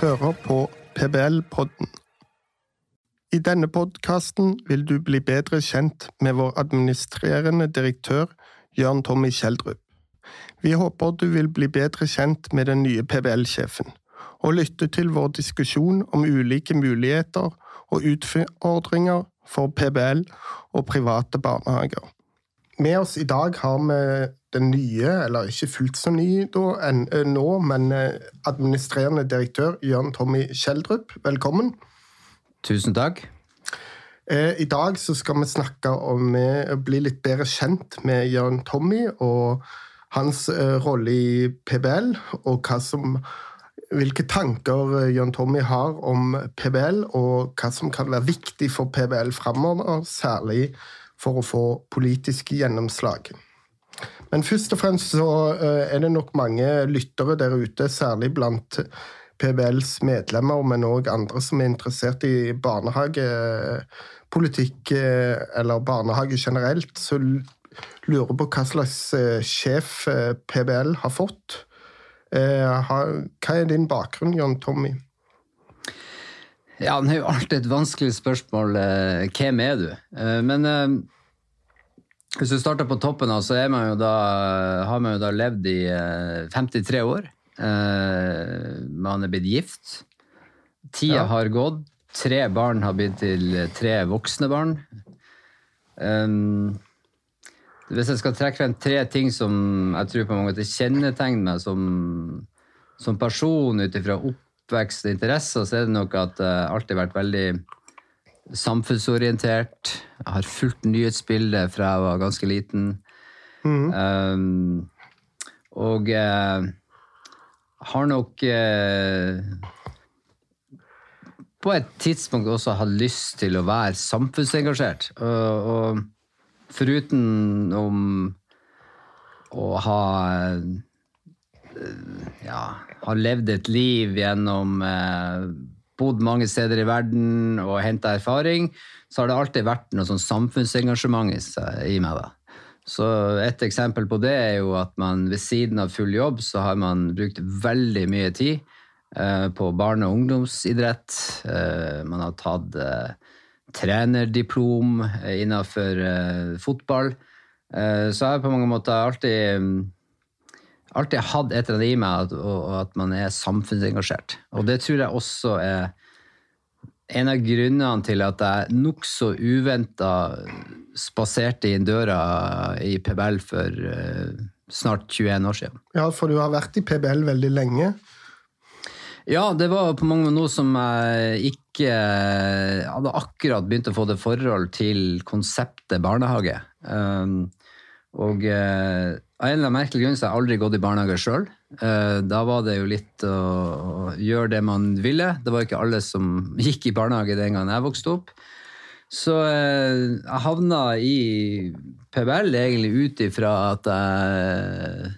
hører på PBL-podden. I denne podkasten vil du bli bedre kjent med vår administrerende direktør Jørn Tommy Kjeldrup. Vi håper du vil bli bedre kjent med den nye PBL-sjefen, og lytte til vår diskusjon om ulike muligheter og utfordringer for PBL og private barnehager. Med oss i dag har vi den nye, eller ikke fullt så ny da, en, nå, men administrerende direktør Jørn Tommy Kjeldrup. Velkommen. Tusen takk. I dag så skal vi snakke om å bli litt bedre kjent med Jørn Tommy og hans rolle i PBL, og som hvilke tanker Jørn Tommy har om PBL, og hva som kan være viktig for PBL framover, særlig for å få politisk gjennomslag. Men først og fremst så er det nok mange lyttere der ute, særlig blant PBLs medlemmer, men òg andre som er interessert i barnehagepolitikk eller barnehage generelt, som lurer på hva slags sjef PBL har fått. Hva er din bakgrunn, Jørn Tommy? Ja, Det er jo alltid et vanskelig spørsmål. Hvem er du? Men hvis du starter på toppen, så man da, har man jo da levd i 53 år. Man er blitt gift. Tida ja. har gått. Tre barn har blitt til tre voksne barn. Hvis jeg skal trekke frem tre ting som jeg tror på mange måter kjennetegner meg som, som person ut ifra oppvekst og interesser, så er det nok at jeg alltid vært veldig samfunnsorientert. Jeg har fulgt nyhetsbildet fra jeg var ganske liten. Mm. Um, og uh, har nok uh, på et tidspunkt også hatt lyst til å være samfunnsengasjert. Og, og Foruten om å ha ja, har levd et liv gjennom eh, Bodd mange steder i verden og henta erfaring, så har det alltid vært noe sånn samfunnsengasjement i meg. da. Så Et eksempel på det er jo at man ved siden av full jobb så har man brukt veldig mye tid eh, på barne- og ungdomsidrett. Eh, man har tatt eh, trenerdiplom innenfor uh, fotball. Så jeg har på mange måter alltid, alltid hatt et eller annet i meg at, og, at man er samfunnsengasjert. Og det tror jeg også er en av grunnene til at jeg nokså uventa spaserte inn døra i PBL for uh, snart 21 år siden. Ja, for du har vært i PBL veldig lenge. Ja, det var på mange måter noe som jeg ikke hadde akkurat begynt å få det forhold til konseptet barnehage. Um, og uh, av en eller annen merkelig grunn så har jeg aldri gått i barnehage sjøl. Uh, da var det jo litt å, gjøre det man ville. Det var ikke alle som gikk i barnehage den gangen jeg vokste opp. Så uh, jeg havna i PBL egentlig ut ifra at jeg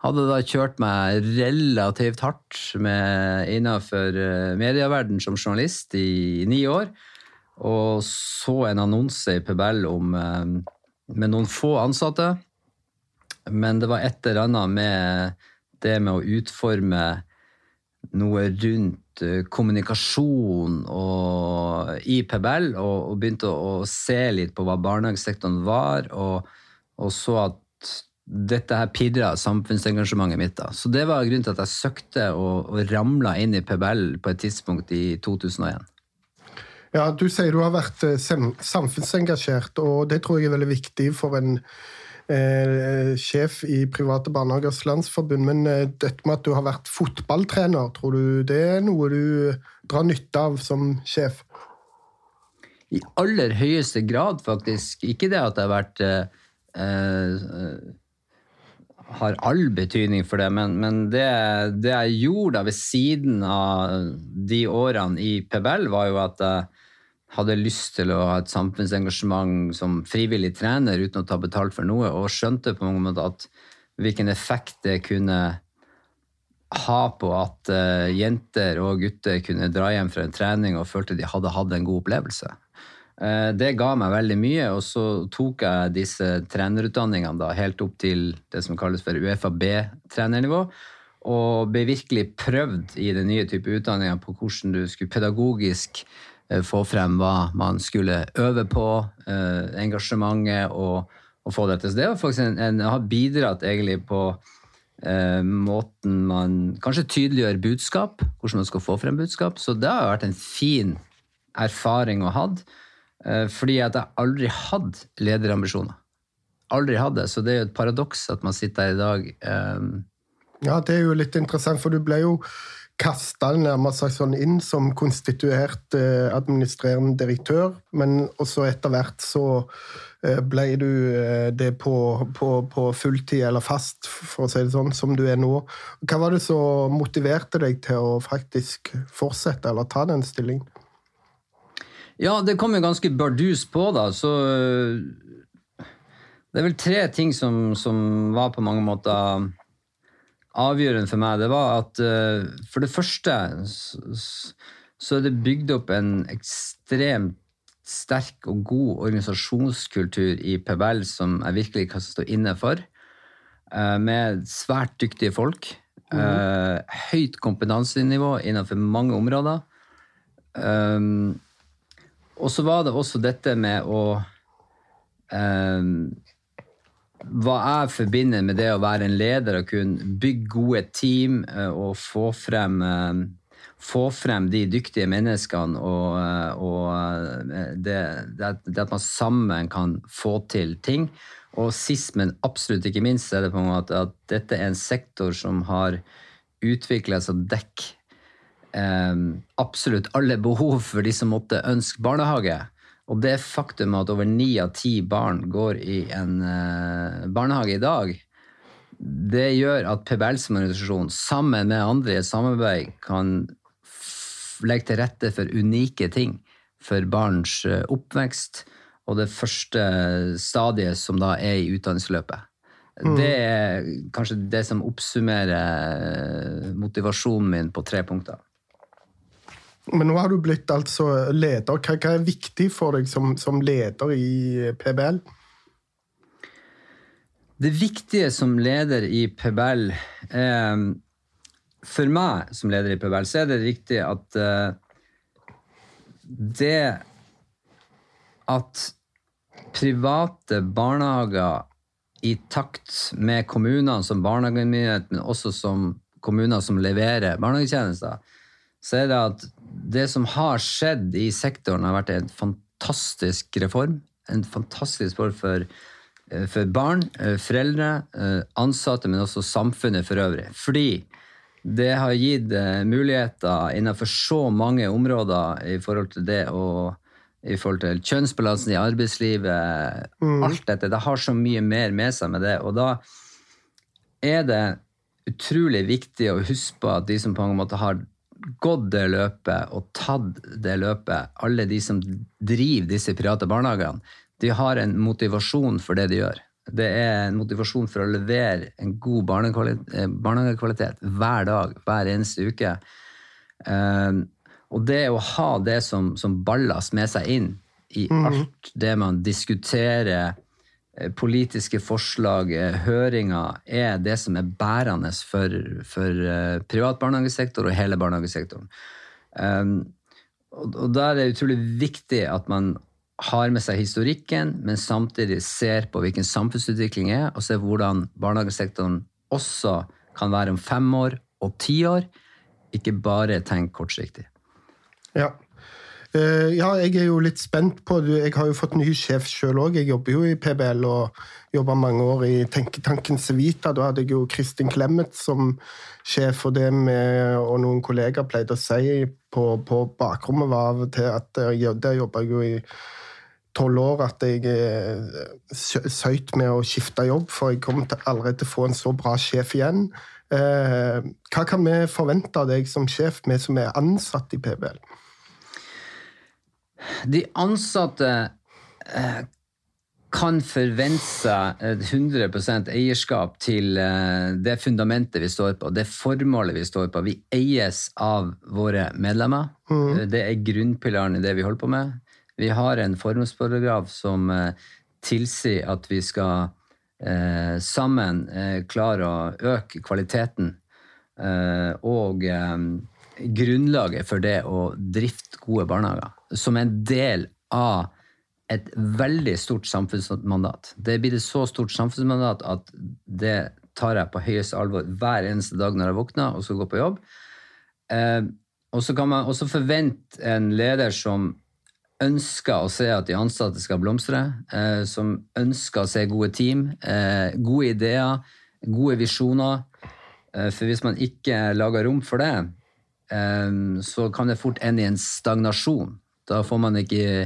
hadde da kjørt meg relativt hardt innenfor eh, medieverden som journalist i, ni år. Og så en annonse i PBL om, eh, med noen få ansatte. Men det var et eller annet med det med å utforme noe rundt eh, kommunikasjon og, i PBL, og, og begynte å, å, se litt på hva barnehagesektoren var, og, og så at dette her pirra samfunnsengasjementet mitt. da. Så det var grunnen til at jeg søkte og, og ramla inn i PBL på et tidspunkt i 2001. Ja, Du sier du har vært eh, samfunnsengasjert, og det tror jeg er veldig viktig for en eh, sjef i Private Barnehagers Landsforbund. Men eh, dette med at du har vært fotballtrener, tror du det er noe du drar nytte av som sjef? I aller høyeste grad, faktisk. Ikke det at jeg har vært eh, eh har all betydning for det, men, men det, det, jeg gjorde da ved siden av de årene i PBL, var jo at jeg hadde lyst til å ha et samfunnsengasjement som frivillig trener uten å ta betalt for noe, og skjønte på mange måter at hvilken effekt det kunne ha på at uh, jenter og gutter kunne dra hjem fra en trening og følte de hadde hatt en god opplevelse. Uh, det ga meg veldig mye, og så tok jeg disse trenerutdanningene da, helt opp til det som kalles for UFAB-trenernivå. Og ble virkelig prøvd i den nye type utdanninga på hvordan du skulle pedagogisk få frem hva man skulle øve på, eh, engasjementet og, og få dette. Så det var faktisk en, en, har bidratt egentlig på eh, måten man kanskje tydeliggjør budskap, hvordan man skal få frem budskap. Så det har vært en fin erfaring å ha hatt. Eh, fordi at jeg aldri hadde lederambisjoner. Aldri hadde, så det er jo et paradoks at man sitter her i dag. Eh, ja, det er jo litt interessant, for du ble jo kasta nærmest sånn inn som konstituert eh, administrerende direktør, men også etter hvert så eh, ble du eh, det på, på, på, fulltid eller fast, for å si det sånn, som du er nå. Hva var det som motiverte deg til å faktisk fortsette eller ta den stillingen? Ja, det kom jo ganske bardus på, da, så Det er vel tre ting som, som var på mange måter avgjørende for meg. Det var at uh, for det første så er det bygd opp en ekstremt sterk og god organisasjonskultur i PBL som jeg virkelig kan stå inne for. Uh, med svært dyktige folk. Uh, høyt kompetansenivå innenfor mange områder. Um, og så var det også dette med å um, Hva jeg forbinder med det å være en leder og kunne bygge gode team uh, og få frem, uh, få frem de dyktige menneskene og, uh, og det, det, at man sammen kan få til ting. Og sist, men absolutt ikke minst, er det på en måte at dette er en sektor som har utvikla seg og dekk eh, absolutt alle behov for de som måtte ønske barnehage. Og det faktum at over ni av ti barn går i en eh, barnehage i dag, det gjør at PBL som organisasjon, sammen med andre i et samarbeid, kan legge til rette for unike ting for barns eh, oppvekst og det første stadiet som da er i utdanningsløpet. Mm. Det er kanskje det som oppsummerer eh, motivasjonen min på tre punkter. Men nå har du blitt altså leder. Hva, hva er viktig for deg som, som, leder i PBL? Det viktige som leder i PBL eh, For meg som leder i PBL, så er det viktig at eh, det at private barnehager i takt med kommunene som barnehagemyndighet, men også som kommuner som leverer barnehagetjenester, så er det at det som har skjedd i sektoren, har vært en fantastisk reform. En fantastisk reform for, eh, for barn, eh, foreldre, eh, ansatte, men også samfunnet for øvrig. Fordi det har gitt muligheter innenfor så mange områder i forhold til det å i forhold til kjønnsbalansen i arbeidslivet. Mm. Alt dette. Det har så mye mer med seg med det. Og da er det utrolig viktig å huske på at de som på en måte har gått det løpet og tatt det løpet, alle de som driver disse private barnehagene, de har en motivasjon for det de gjør. Det er en motivasjon for å levere en god eh, barnehagekvalitet hver dag, hver eneste uke. Eh, og det å ha det som, som ballast med seg inn i mhm. alt det man diskuterer politiske forslag, eh, høringer, er det som er bærende for, for eh, privat barnehagesektor og hele barnehagesektoren. Um, og, da er det utrolig viktig at man har med seg historikken, men samtidig ser på hvilken samfunnsutvikling er, og ser hvordan barnehagesektoren også kan være om fem år og ti år. Ikke bare tenk kortsiktig. Ja, ja, jeg er jo litt spent på Jeg har jo fått ny sjef sjøl òg. Jeg jobber jo i PBL og jobba mange år i tenketanken Civita. Da hadde jeg jo Kristin Clemet som sjef, og det vi og noen kollegaer pleide å si på, på bakrommet, var av og til at jeg, der jobba jeg jo i tolv år at jeg uh, søyt med å skifte jobb, for jeg kom til allerede til å få en så bra sjef igjen. Uh, hva kan vi forvente av deg som sjef, vi som er ansatt i PBL? De ansatte eh, kan forvente seg 100 eierskap til eh, det fundamentet vi står på, det formålet vi står på. Vi eies av våre medlemmer. Mm. Det er grunnpilaren i det vi holder på med. Vi har en formålsparagraf som eh, tilsier at vi skal sammen klare å øke kvaliteten eh, og eh, grunnlaget for det å drifte gode barnehager. Som en del av et veldig stort samfunnsmandat. Det blir et så stort samfunnsmandat at det tar jeg på høyeste alvor hver eneste dag når jeg våkner og skal gå på jobb. Eh, og så kan man også forvente en leder som ønsker å se at de ansatte skal blomstre, eh, som ønsker å se gode team, eh, gode ideer, gode visjoner. Eh, for hvis man ikke lager rom for det, så kan det fort ende i en stagnasjon. Da, får man ikke,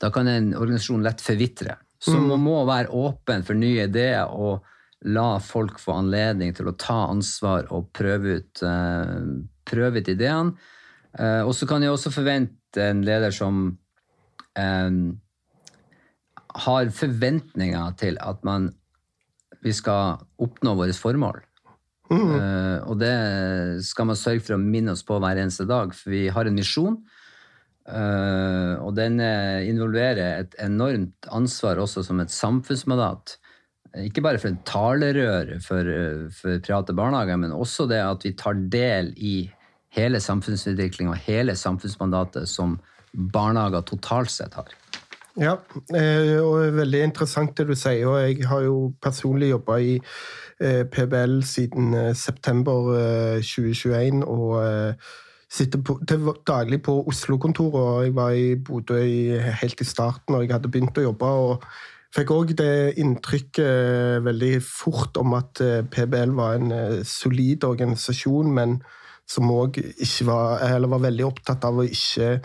da kan en organisasjon lett forvitre. Så man må være åpen for nye ideer og la folk få anledning til å ta ansvar og prøve ut, eh, prøve ut ideene. Eh, og så kan jeg også forvente en leder som har forventninger til at man, vi skal oppnå våre formål. Eh, og det skal man sørge for å minne oss på hver eneste dag, for vi har en misjon. Uh, og den eh, involverer et enormt ansvar også som et samfunnsmandat. Ikke bare for en talerør for, for private barnehager, men også det at vi tar del i hele samfunnsutviklinga og hele samfunnsmandatet som barnehager totalt sett har. Ja, eh, og veldig interessant det du sier. og Jeg har jo personlig jobba i eh, PBL siden eh, september eh, 2021. og sitter på, til daglig på Oslo-kontoret. og Jeg var i Bodø helt i starten når jeg hadde begynt å jobbe. og Fikk òg det inntrykket veldig fort om at PBL var en solid organisasjon, men som òg var, var veldig opptatt av å ikke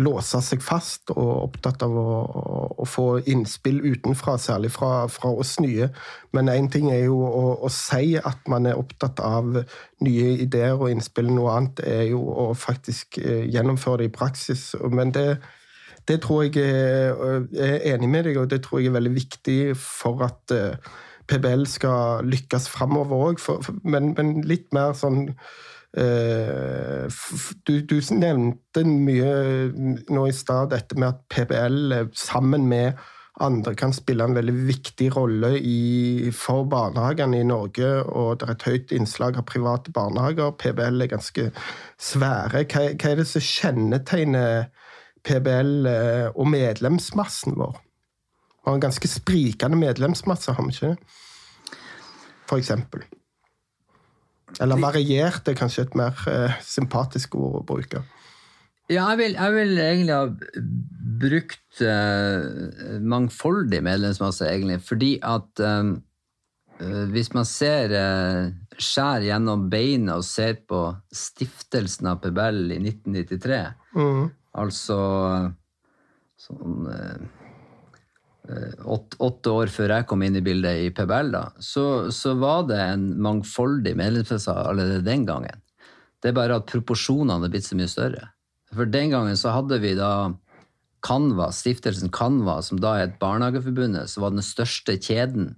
låse seg fast, og opptatt av å, å, få innspill utenfra, særlig fra, fra oss nye. Men én ting er jo å, å, si at man er opptatt av nye ideer og innspill. Noe annet er jo å faktisk eh, gjennomføre det i praksis. Men det, det tror jeg er, er enig med deg, og det tror jeg er veldig viktig for at eh, PBL skal lykkes framover òg. Men, men litt mer sånn Eh, du, du, nevnte mye nå i stad dette med at PBL eh, sammen med andre kan spille en veldig viktig rolle i, for barnehagene i Norge. Og det er et høyt innslag av private barnehager. PBL er ganske svære. Hva, hva er det som kjennetegner PBL eh, og medlemsmassen vår? Vi har en ganske sprikende medlemsmasse, har vi ikke det? For eksempel. Eller variert er kanskje et mer eh, sympatisk ord å bruke. Ja, jeg vil, jeg vil egentlig ha brukt eh, mangfoldig medlemsmasse, egentlig, fordi at eh, hvis man ser eh, skjær gjennom beina og ser på stiftelsen av Pebell i 1993, mm. altså sånn eh, Eh, åtte, åtte, år før jeg kom inn i bildet i PBL, da, så, så var det en mangfoldig medlemsmasse allerede den gangen. Det er bare at proporsjonene er blitt så mye større. For den gangen så hadde vi da Canva, stiftelsen Canva, som da het Barnehageforbundet, som var den største kjeden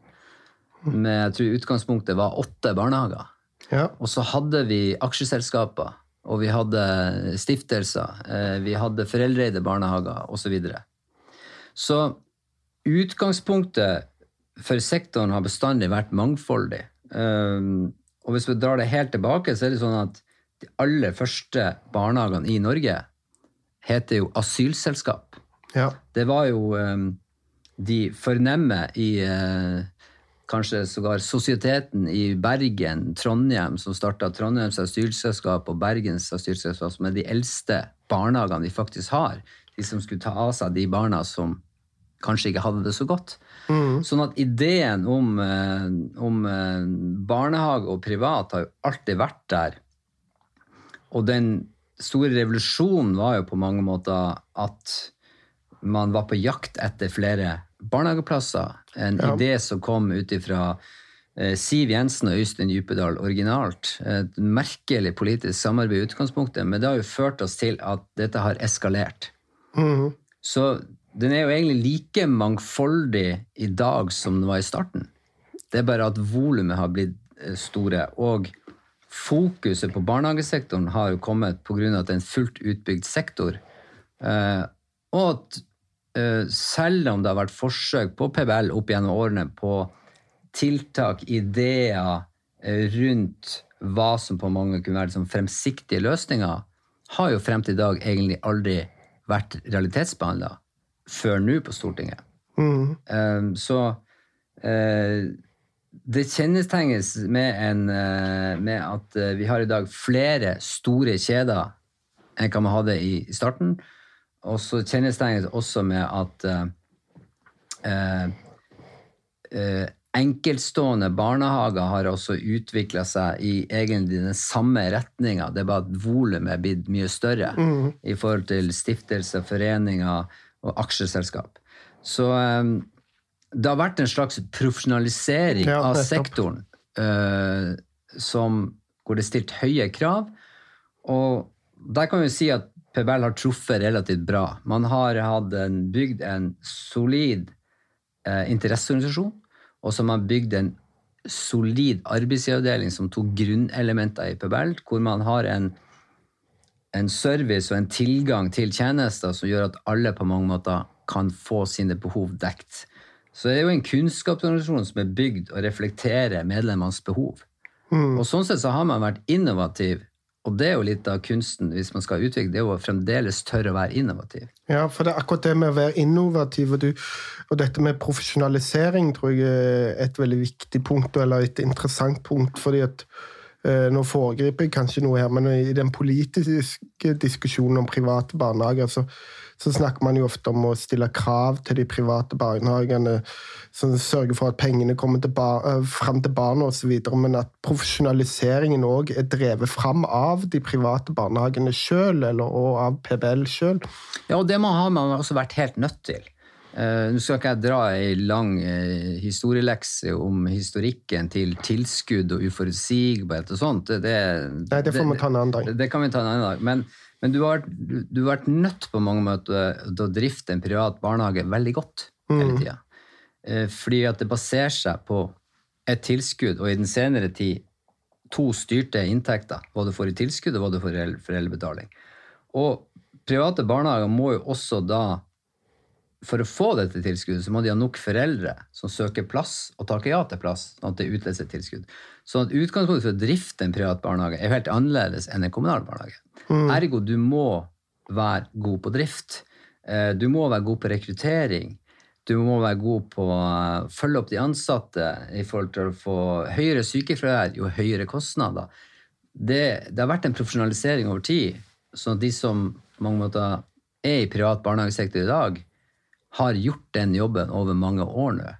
med jeg tror utgangspunktet var åtte barnehager. Ja. Og så hadde vi aksjeselskaper, og vi hadde stiftelser, eh, vi hadde foreldreeide barnehager osv. Så, videre. så utgangspunktet for sektoren har bestandig vært mangfoldig. Um, og hvis vi drar det helt tilbake, så er det sånn at de aller første barnehagene i Norge heter jo asylselskap. Ja. Det var jo um, de fornemme i uh, kanskje sågar Sosieteten i Bergen, Trondheim, som starta Trondheims asylselskap og Bergens asylselskap, som er de eldste barnehagene de faktisk har. De som skulle ta av seg de barna som kanskje ikke hadde det så godt. Mm. Sånn at ideen om, eh, om, eh, barnehage og privat har jo alltid vært der. Og den store revolusjonen var jo på mange måter at man var på jakt etter flere barnehageplasser. En ja. idé som kom ut ifra eh, Siv Jensen og Øystein Djupedal originalt. Et merkelig politisk samarbeid i utgangspunktet, men det har jo ført oss til at dette har eskalert. Mm. Så den er jo egentlig like mangfoldig i dag som den var i starten. Det er bare at volumet har blitt eh, store. Og fokuset på barnehagesektoren har jo kommet pga. at det er en fullt utbygd sektor. Eh, og at eh, selv om det har vært forsøk på PBL opp gjennom årene på tiltak, ideer rundt hva som på mange kunne være liksom fremsiktige løsninger, har jo frem til i dag egentlig aldri vært realitetsbehandla før nå på Stortinget. Mm. Um, så uh, det kjennetegnes med, en, uh, med at uh, vi har i dag flere store kjeder enn hva man hadde i, i starten. Og så kjennetegnes det også med at enkeltstående barnehager har også utvikla seg i egentlig den samme retninga. Det er bare at volumet er blitt mye større Mm. i forhold til stiftelser, foreninger og aksjeselskap. Så um, det har vært en slags profesjonalisering Ja, av sektoren uh, som, hvor det er stilt høye krav. Og der kan vi si at PBL har truffet relativt bra. Man har en, bygd en solid uh, interesseorganisasjon, og som har bygd en solid arbeidsgiveravdeling som tok grunnelementer i PBL, hvor man har en, en service og en tilgang til tjenester som gjør at alle på mange måter kan få sine behov dekt. Så det er jo en kunnskapsorganisasjon som er bygd og reflekterer medlemmenes behov. Mm. Og sånn sett så har man vært innovativ, og det er jo litt av kunsten hvis man skal utvikle, det er jo fremdeles tørre å være innovativ. Ja, for det er akkurat det med å være innovativ, og, du, og dette med profesjonalisering tror jeg er et veldig viktig punkt, eller et interessant punkt, fordi at nå foregriper jeg kanskje noe her, men i den politiske diskusjonen om private barnehager, så, så snakker man jo ofte om å stille krav til de private barnehagene, som sørger for at pengene kommer til bar, eh, fram til barna osv., men at profesjonaliseringen òg er drevet fram av de private barnehagene sjøl, og av PBL sjøl. Ja, og det må man også vært helt nødt til. Eh, Nå skal ikke jeg dra ei lang uh, historielekse om historikken til tilskudd og uforutsigbarhet og sånt. Det, Nei, det får vi ta en annen dag. Det, det kan vi ta en annen dag. Men, men du, har, du, du har vært nødt på mange måter til å drifte en privat barnehage veldig godt hele tida. Mm. Fordi at det baserer seg på et tilskudd, og i den senere tid to styrte inntekter. Hva du får i tilskudd, og hva du får i foreldrebetaling. Og private barnehager må jo også da for å få dette tilskuddet, så må de ha nok foreldre som søker plass og takker ja til plass, sånn at det utløser tilskudd. Så at utgangspunktet for å drifte en privat barnehage er helt annerledes enn en kommunal barnehage. Ergo, du må være god på drift. Eh, Du må være god på rekruttering. Du må være god på å følge opp de ansatte i forhold til å få høyere sykefravær, jo høyere kostnader. Det, det har vært en profesjonalisering over tid, sånn at de som på mange måter er i privat barnehagesektor i dag, har gjort den jobben over mange år nå.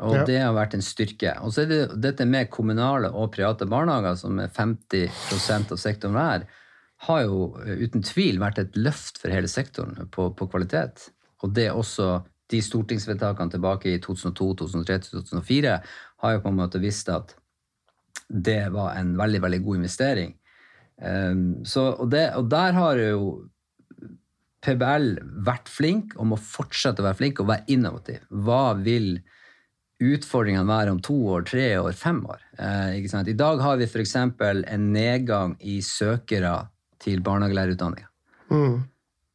Og Ja. det har vært en styrke. Og så er det dette med kommunale og private barnehager, som er 50% av sektoren hver, har jo eh, uten tvil vært et løft for hele sektoren på, på kvalitet. Og det er også de stortingsvedtakene tilbake i 2002, 2003, 2004 har jo på en måte visst at det var en veldig, veldig god investering. Um, så, og, det, og der har jo PBL vært flink og må fortsette å være flink og være innovativ. Hva vil utfordringene være om to år, tre år, fem år? Eh? I dag har vi f.eks. en nedgang i søkere til barnehagelærerutdanninga. Mm.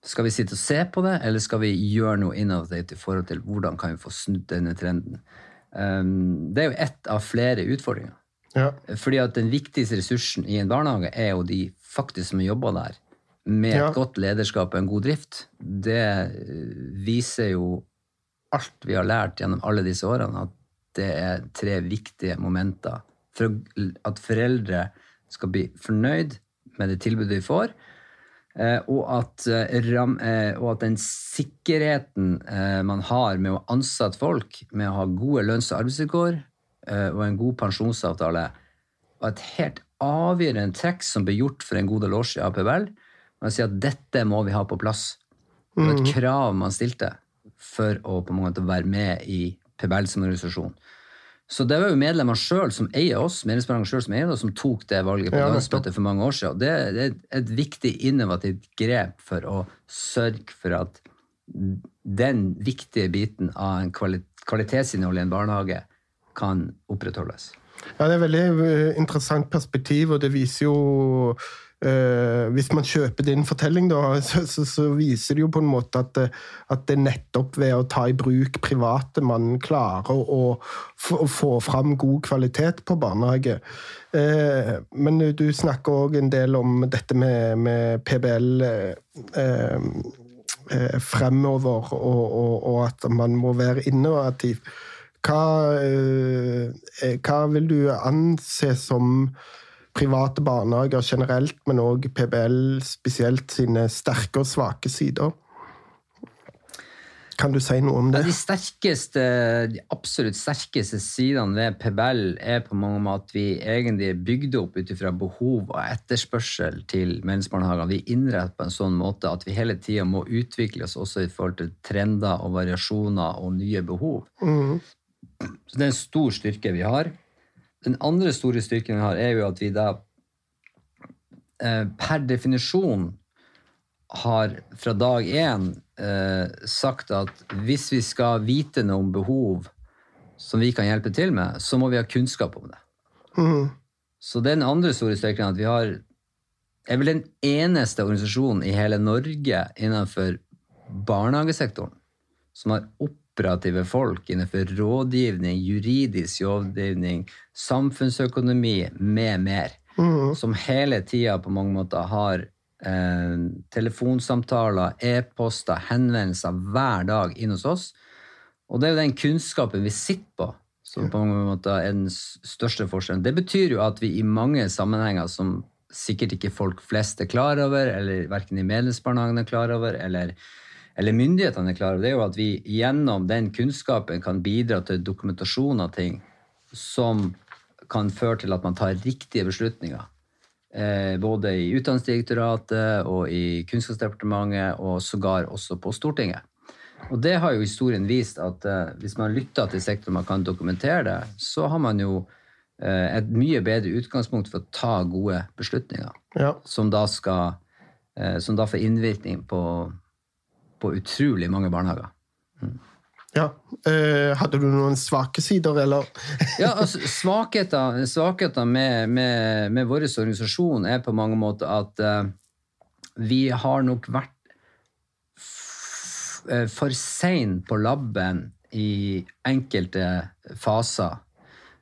Skal vi sitte og se på det, eller skal vi gjøre noe innovativt i forhold til hvordan kan vi få snudd denne trenden? Um, det er jo ett av flere utfordringer. Ja. Fordi at den viktigste ressursen i en barnehage er jo de faktisk som jobber der, med Ja. et godt lederskap og en god drift. Det eh, viser jo alt vi har lært gjennom alle disse årene, at det er tre viktige momenter for at foreldre skal bli fornøyd med det tilbudet de får, eh, og at, eh, og at den sikkerheten man har med å ansette folk, med å ha gode lønns- og arbeidsvilkår og en god pensjonsavtale, var et helt avgjørende trekk som ble gjort for en god del år siden av PBL. Man sier at dette må vi ha på plass. Det var et krav man stilte for å på en måte være med i PBL som organisasjon. Så det var jo medlemmene sjøl som eier oss, selv som eier oss, som tok det valget på Ja, landsmøtet for mange år siden. Det, det er et viktig, innovativt grep for å sørge for at den viktige biten av en kvalitetsinnhold i en barnehage kan opprettholdes. Ja, det er et veldig eh, interessant perspektiv, og det viser jo Uh, hvis man kjøper din fortelling, da, så, så, så, viser det jo på en måte at, at det er nettopp ved å ta i bruk private man klarer å, å få fram god kvalitet på barnehage. Uh, men du snakker òg en del om dette med, med PBL uh, fremover, og, og, og, at man må være innovativ. Hva, hva vil du anse som private barnehager generelt, men òg PBL spesielt sine sterke og svake sider. Kan du si noe om det? Ja, de, sterkeste, de absolutt sterkeste sidene ved PBL er på mange måter at vi egentlig er bygd opp ut ifra behov og etterspørsel til medlemsbarnehagene. Vi innretter på en sånn måte at vi hele tida må utvikle oss også i forhold til trender og variasjoner og nye behov. Mm. Så det er en stor styrke vi har. Den andre store styrken vi har, er jo at vi da eh, per definisjon har fra dag én eh, sagt at hvis vi skal vite noe om behov som vi kan hjelpe til med, så må vi ha kunnskap om det. Mm. Så den andre store styrken at vi har er vel den eneste organisasjonen i hele Norge innenfor barnehagesektoren som har opp operative folk innenfor rådgivning, juridisk rådgivning, samfunnsøkonomi med mer. Mm. Som hele tida på mange måter har eh, telefonsamtaler, e-poster, henvendelser hver dag inn hos oss. Og det er jo den kunnskapen vi sitter på, som på mange måter er den største forskjellen. Det betyr jo at vi i mange sammenhenger som sikkert ikke folk flest er klar over, eller verken i medlemsbarnehagene er klar over, eller eller myndighetene er klar over, det er jo at vi gjennom den kunnskapen kan bidra til dokumentasjon av ting som kan føre til at man tar riktige beslutninger. Eh, både i Utdanningsdirektoratet og i Kunnskapsdepartementet, og sågar også på Stortinget. Og det har jo historien vist at eh, hvis man lytter til sektoren man kan dokumentere det, så har man jo eh, et mye bedre utgangspunkt for å ta gode beslutninger. Ja. Som, da skal, eh, som da får innvirkning på på utrolig mange barnehager. Mm. Ja. Eh, hadde du noen svake sider, eller? ja, altså, Svakheter, svakheter med, med, med, vår organisasjon er på mange måter at uh, vi har nok vært uh, for sein på labben i enkelte faser.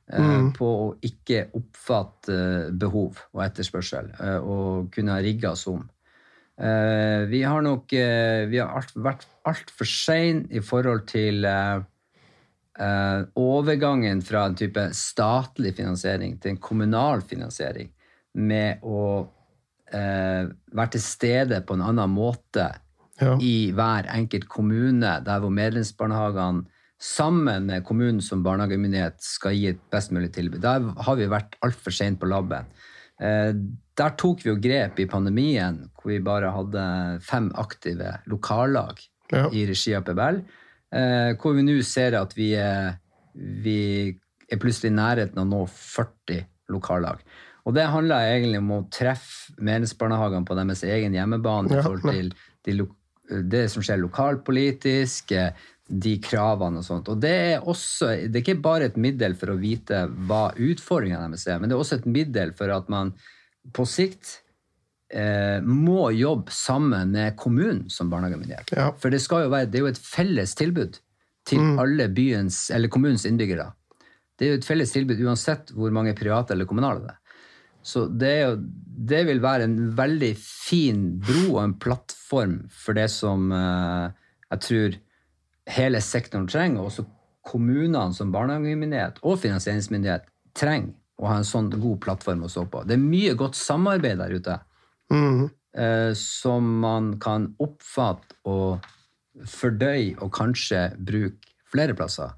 Mm. På å ikke oppfatte behov og etterspørsel, og kunne rigge oss om. Uh, vi har nok uh, vi har alt, vært altfor sein i forhold til uh, overgangen fra en type statlig finansiering til en kommunal finansiering med å være til stede på en annen måte ja. i hver enkelt kommune, der hvor medlemsbarnehagene sammen med kommunen som barnehagemyndighet skal gi et best mulig tilbud. Der har vi vært altfor seint på labben. Der tok vi jo grep i pandemien, hvor vi bare hadde fem aktive lokallag ja. i regi av PBL. Eh, hvor vi nå ser at vi er, vi er plutselig i nærheten av å nå 40 lokallag. Og det handler egentlig om å treffe medlemsbarnehagene på deres egen hjemmebane i forhold til de, det som skjer lokalpolitisk, de kravene og sånt. Og det er også, det er ikke bare et middel for å vite hva utfordringene deres er, men det er også et middel for at man på sikt eh, må jobbe sammen med kommunen som barnehagemyndighet. Ja. For det, skal jo være, det er jo et felles tilbud til mm. alle byens, eller kommunens innbyggere. Det er jo et felles tilbud uansett hvor mange private eller kommunale det er. Så det, jo, det, vil være en veldig fin bro og en plattform for det som eh, jeg tror hele sektoren trenger, og også kommunene som barnehagemyndighet og finansieringsmyndighet trenger å ha en sånn god plattform å stå på. Det er mye godt samarbeid der ute mm. eh, som man kan oppfatte og fordøye og kanskje bruke flere plasser.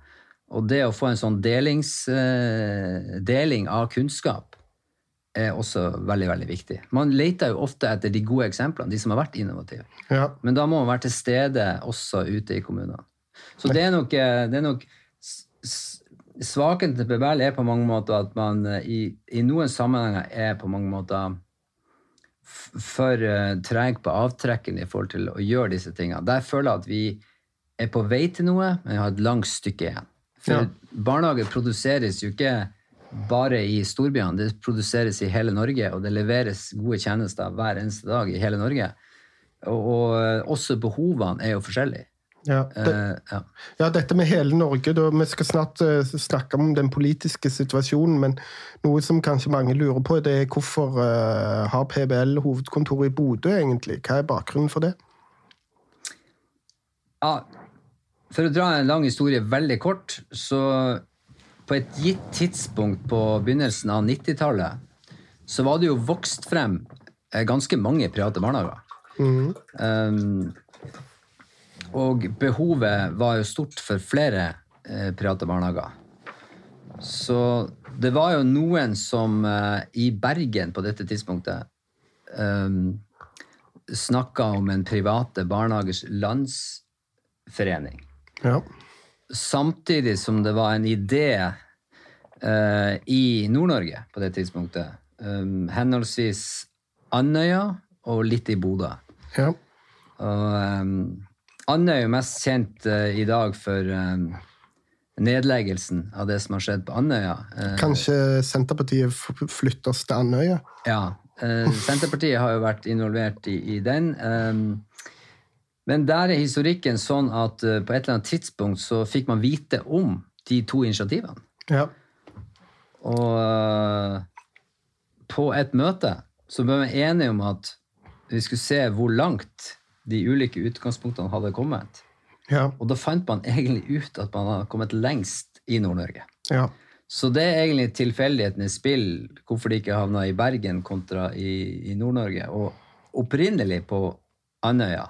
Og det å få en sånn delings, eh, deling av kunnskap er også veldig veldig viktig. Man leter jo ofte etter de gode eksemplene, de som har vært innovative. Ja. Men da må man være til stede også ute i kommunene. Så det er nok, eh, det er nok Svakheten til PBL er på mange måter at man eh, i, i noen sammenhenger er på mange måter for uh, treg på avtrekken i forhold til å gjøre disse tingene. Der føler jeg at vi er på vei til noe, men vi har et langt stykke igjen. For ja. barnehager produseres jo ikke bare i storbyene. Det produseres i hele Norge, og det leveres gode tjenester hver eneste dag i hele Norge. Og, og også behovene er jo forskjellige. Ja, det, uh, ja. ja, dette med hele Norge, da, Vi skal snart uh, snakke om den politiske situasjonen, men noe som kanskje mange lurer på, det er hvorfor uh, har PBL hovedkontor i Bodø, egentlig? Hva er bakgrunnen for det? Ja, for å dra en lang historie veldig kort, så på et gitt tidspunkt på begynnelsen av 90-tallet, så var det jo vokst frem eh, ganske mange private barnehager. Um, og behovet var jo stort for flere eh, private barnehager. Så det var jo noen som eh, i Bergen på dette tidspunktet eh, snakka om en private barnehagers landsforening. Ja. Samtidig som det var en idé eh, i Nord-Norge på det tidspunktet. Um, henholdsvis Andøya og litt i Bodø. ja. Og um, er jo mest kjent uh, i dag for um, nedleggelsen av det som har skjedd på Andøya. Uh, Kanskje Senterpartiet flyttes til Andøya? Ja. Uh, Senterpartiet har jo vært involvert i, i den. Um, men der er historikken sånn at på et eller annet tidspunkt så fikk man vite om de to initiativene. Ja. Og på et møte så ble vi enige om at vi skulle se hvor langt de ulike utgangspunktene hadde kommet. Ja. Og da fant man egentlig ut at man hadde kommet lengst i Nord-Norge. ja. Så det er egentlig tilfeldigheten i spill hvorfor de ikke havna i Bergen kontra i, i Nord-Norge. Og opprinnelig på Andøya.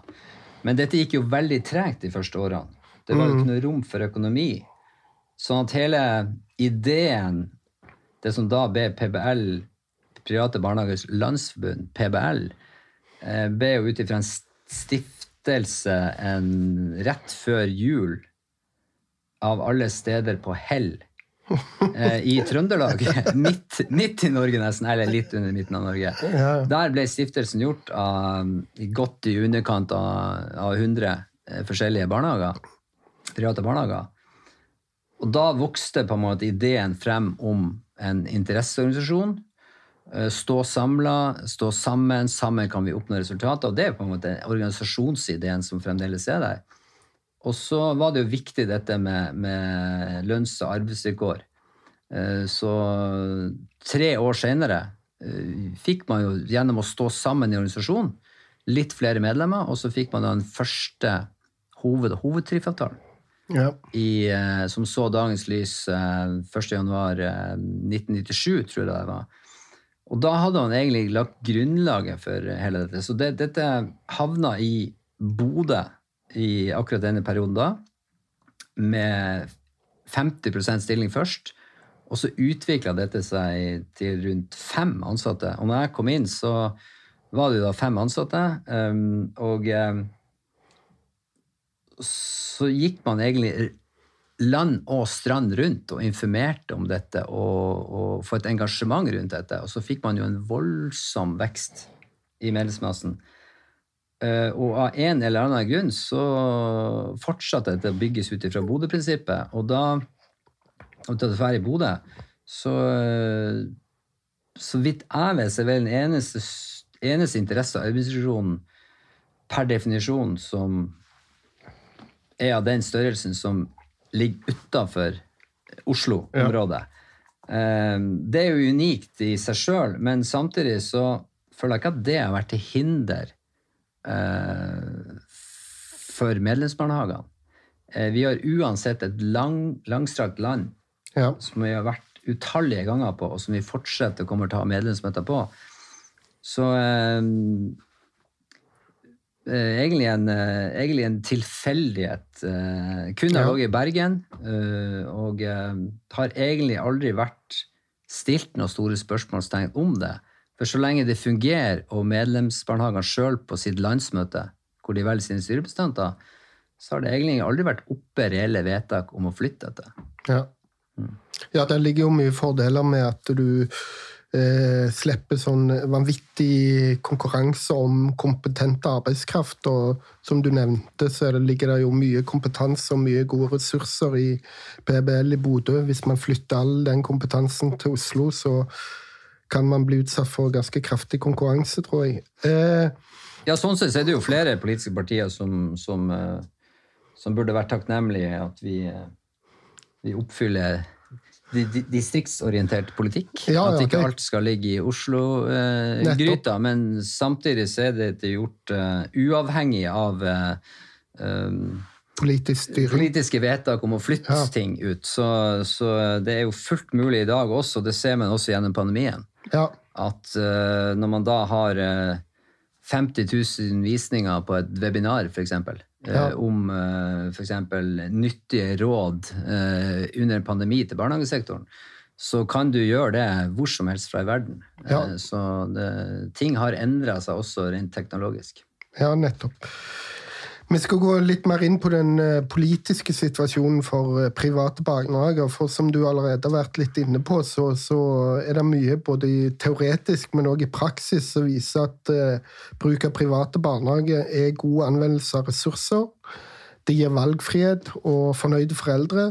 Men dette gikk jo veldig tregt de første årene. Det var jo ikke noe rom for økonomi. Sånn at hele ideen, det som da ble PBL, Private Barnehagers Landsforbund, PBL, eh, ble jo ut ifra en stiftelse en rett før jul av alle steder på Hell eh, i Trøndelag. midt, midt i Norge, nesten. Eller litt under midten av Norge. Ja. Der ble stiftelsen gjort av godt i underkant av, av 100 eh, forskjellige barnehager. Private barnehager. Og da vokste på en måte ideen frem om en interesseorganisasjon. Eh, Stå samla, stå sammen, sammen kan vi oppnå resultater. Og det er på en måte organisasjonsideen som fremdeles er der. Og så var det jo viktig dette med, med lønns- og arbeidsvilkår. Eh, Så tre år senere eh, fikk man jo gjennom å stå sammen i organisasjonen litt flere medlemmer, og så fikk man da den første hoved, hovedtariffavtalen ja. i, som så dagens lys eh, 1.1.1997, tror jeg det var. Og da hadde han egentlig lagt grunnlaget for hele dette. Så det, dette havna i Bodø i akkurat denne perioden da, med 50% stilling først. Og så utvikla dette seg til rundt fem ansatte. Og når jeg kom inn, så var det jo da fem ansatte. um, og um, så gikk man egentlig land og strand rundt og informerte om dette og, og få et engasjement rundt dette. Og så fikk man jo en voldsom vekst i medlemsmassen. Eh, og av en eller annen grunn så fortsatte dette å bygges ut ifra Bodø-prinsippet. Og da, og til å være i Bodø, så eh, så vidt jeg vet, så er vel den eneste, eneste interesse av administrasjonen per definisjon som er av den størrelsen som ligger utafor Oslo-området. Ja. Det er jo unikt i seg sjøl, men samtidig så føler jeg ikke at det har vært til hinder eh, for medlemsbarnehagene. Eh, Vi har uansett et lang, langstrakt land ja. som vi har vært utallige ganger på, og som vi fortsetter kommer til å ha medlemsmøter på. Så eh, eh, egentlig, en, eh, egentlig en tilfeldighet. Eh, kun har Ja. ligget i Bergen, eh, og eh, har egentlig aldri vært stilt noen store spørsmålstegn om det. For så lenge det fungerer, og medlemsbarnehagene sjøl på sitt landsmøte, hvor de velger sine styrerepresentanter, så har det egentlig aldri vært oppe reelle vedtak om å flytte dette. Ja. ja, det ligger jo mye fordeler med at du eh, slipper sånn vanvittig konkurranse om kompetent arbeidskraft. Og som du nevnte, så ligger det jo mye kompetanse og mye gode ressurser i PBL i Bodø. Hvis man flytter all den kompetansen til Oslo, så kan man bli utsatt for ganske kraftig konkurranse, tror jeg. Eh, ja, sånn sett er det jo flere politiske partier som, som, eh, som burde vært takknemlige at vi, eh, vi oppfyller distriktsorientert politikk. Ja, at ikke alt skal ligge i Oslo-gryta. Eh, men samtidig så er det gjort uh, uavhengig av uh, Politisk politiske vedtak om å flytte ja. ting ut. Så, så, det er jo fullt mulig i dag også, det ser man også gjennom pandemien, ja. at uh, når man da har 50 000 visninger på et webinar, f.eks., ja. Eh, om uh, eh, f.eks. nyttige råd uh, under en pandemi til barnehagesektoren, så kan du gjøre det hvor som helst fra i verden. Ja. Så det, ting har endra seg også rent teknologisk. Ja, nettopp. Vi skal gå litt mer inn på den eh, politiske situasjonen for eh, private barnehager. For som du allerede har vært litt inne på, så, så er det mye både teoretisk, men òg i praksis som viser at uh, bruk av private barnehager er god anvendelse av ressurser. Det gir valgfrihet og fornøyde foreldre.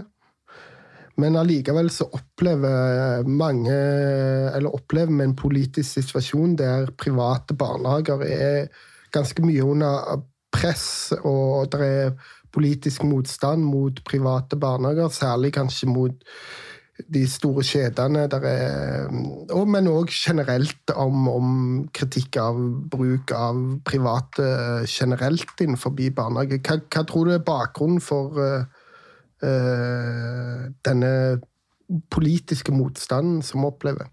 Men allikevel så opplever mange Eller opplever vi en politisk situasjon der private barnehager er ganske mye under press, og det er politisk motstand mot private barnehager, særlig kanskje mot de store kjedene, er, men òg generelt om, om, kritikk av bruk av private generelt innenfor barnehage. Hva, hva, tror du er bakgrunnen for uh, uh, denne politiske motstanden som vi opplever?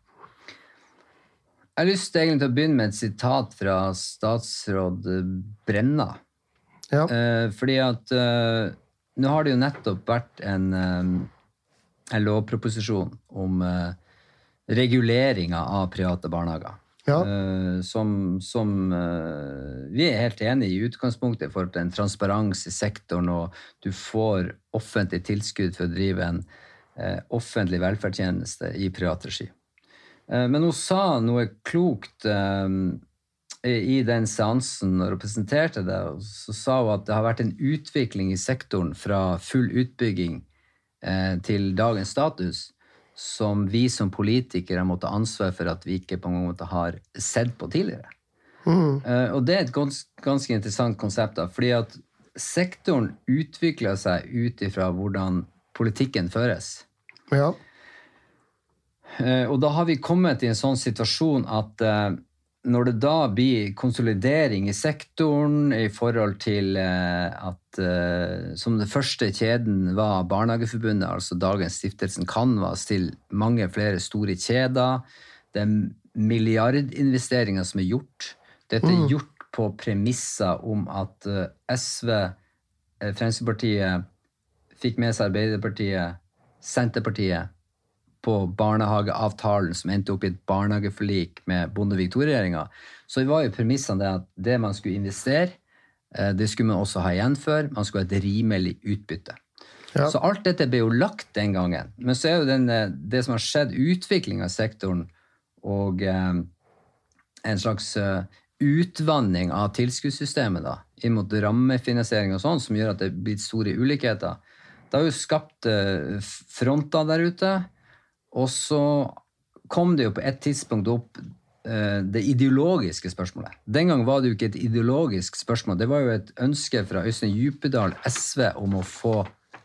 Jeg har lyst til å begynne med et sitat fra statsråd Brenna. Ja. Eh, fordi at eh, nå har det jo nettopp vært en, eh, en lovproposisjon om reguleringa av private barnehager. Ja. Eh, som, som vi er helt enig i utgangspunktet for til en transparens i sektoren, og du får offentlig tilskudd for å drive en offentlig velferdstjeneste i privat regi. men hun sa noe klokt i den seansen og representerte det, så sa hun at det har vært en utvikling i sektoren fra full utbygging eh, til dagens status som vi som politikere måtte ta ansvar for at vi ikke på en måte har sett på tidligere. Mm. Eh, og det er et gans, ganske interessant konsept, da, fordi at sektoren utvikler seg ut ifra hvordan politikken føres. Ja. Eh, og da har vi kommet i en sånn situasjon at eh, når det da blir konsolidering i sektoren i forhold til eh, at eh, som den første kjeden var Barnehageforbundet, altså dagens stiftelsen Canvas, til mange flere store kjeder. Det er milliardinvesteringer som er gjort. Dette er mm. gjort på premisser om at eh, SV, Fremskrittspartiet, fikk med seg Arbeiderpartiet, Senterpartiet på barnehageavtalen som endte opp i et barnehageforlik med Bondevik II-regjeringa, så var jo premissene det at det man skulle investere, eh, det skulle man også ha igjen for. Man skulle ha et rimelig utbytte. Ja. Så alt dette ble jo lagt den gangen. Men så er jo den, eh, det som har skjedd, utvikling av sektoren og eh, en slags uh, utvanning av tilskuddssystemet da, inn mot rammefinansiering og sånn, som gjør at det er blitt store ulikheter. Det har jo skapt uh, fronter der ute og så kom det jo på et tidspunkt opp eh, det ideologiske spørsmålet. Den gang var det jo ikke et ideologisk spørsmål. Det var jo et ønske fra Øystein Djupedal, SV, om å få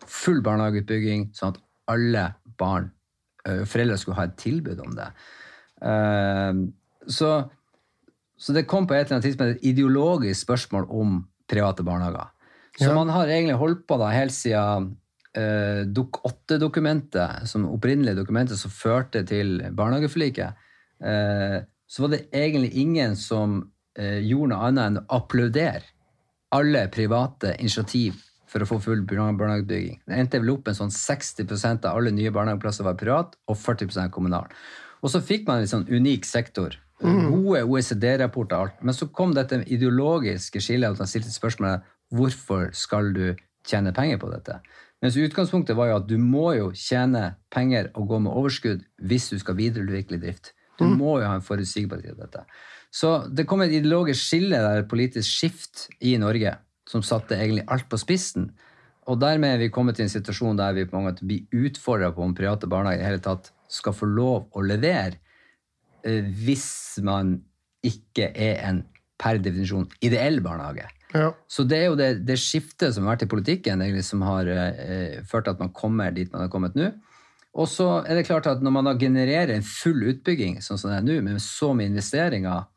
full barnehageutbygging, sånn at alle barn, eh, foreldre, skulle ha et tilbud om det. Eh, så, så det kom på et eller annet tidspunkt et ideologisk spørsmål om private barnehager. Så ja. man har egentlig holdt på da helt siden eh, Dok 8-dokumentet, som opprinnelige dokumentet som førte til barnehageforliket, eh, så var det egentlig ingen som eh, gjorde noe annet enn å applaudere alle private initiativ for å få full barnehagebygging. Det endte vel opp en sånn 60% av alle nye barnehageplasser var privat, og 40% kommunal. Og så fikk man en sånn unik sektor. Mm. Gode OECD-rapporter og alt. Men så kom dette ideologiske skillet, at man stilte spørsmålet hvorfor skal du tjene penger på dette. Mens utgangspunktet var jo at du må jo tjene penger og gå med overskudd hvis du skal videreutvikle drift. Du må jo ha en forutsigbarhet i dette. Så det kom et ideologisk skille, der, et politisk skift i Norge, som satte egentlig alt på spissen. Og dermed er vi kommet til en situasjon der vi på mange måter blir utfordra på om private barnehager i hele tatt skal få lov å levere eh, hvis man ikke er en per definisjon ideell barnehage. Ja. Så det er jo det, det skiftet som har vært i politikken, egentlig, som har eh, ført til at man kommer dit man har kommet nå. Og så er det klart at når man da genererer en full utbygging, sånn som det er nå, med så mye investeringer,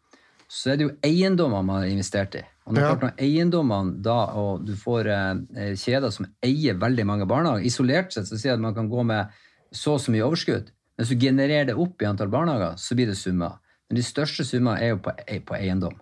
så er det jo eiendommer man har investert i. Og når, Ja. klart, når eiendommene da, og du får eh, kjeder som eier veldig mange barnehager Isolert sett så sier jeg at man kan gå med så og så mye overskudd. Men hvis du genererer det opp i antall barnehager, så blir det summer. Men de største summene er jo på, på eiendom.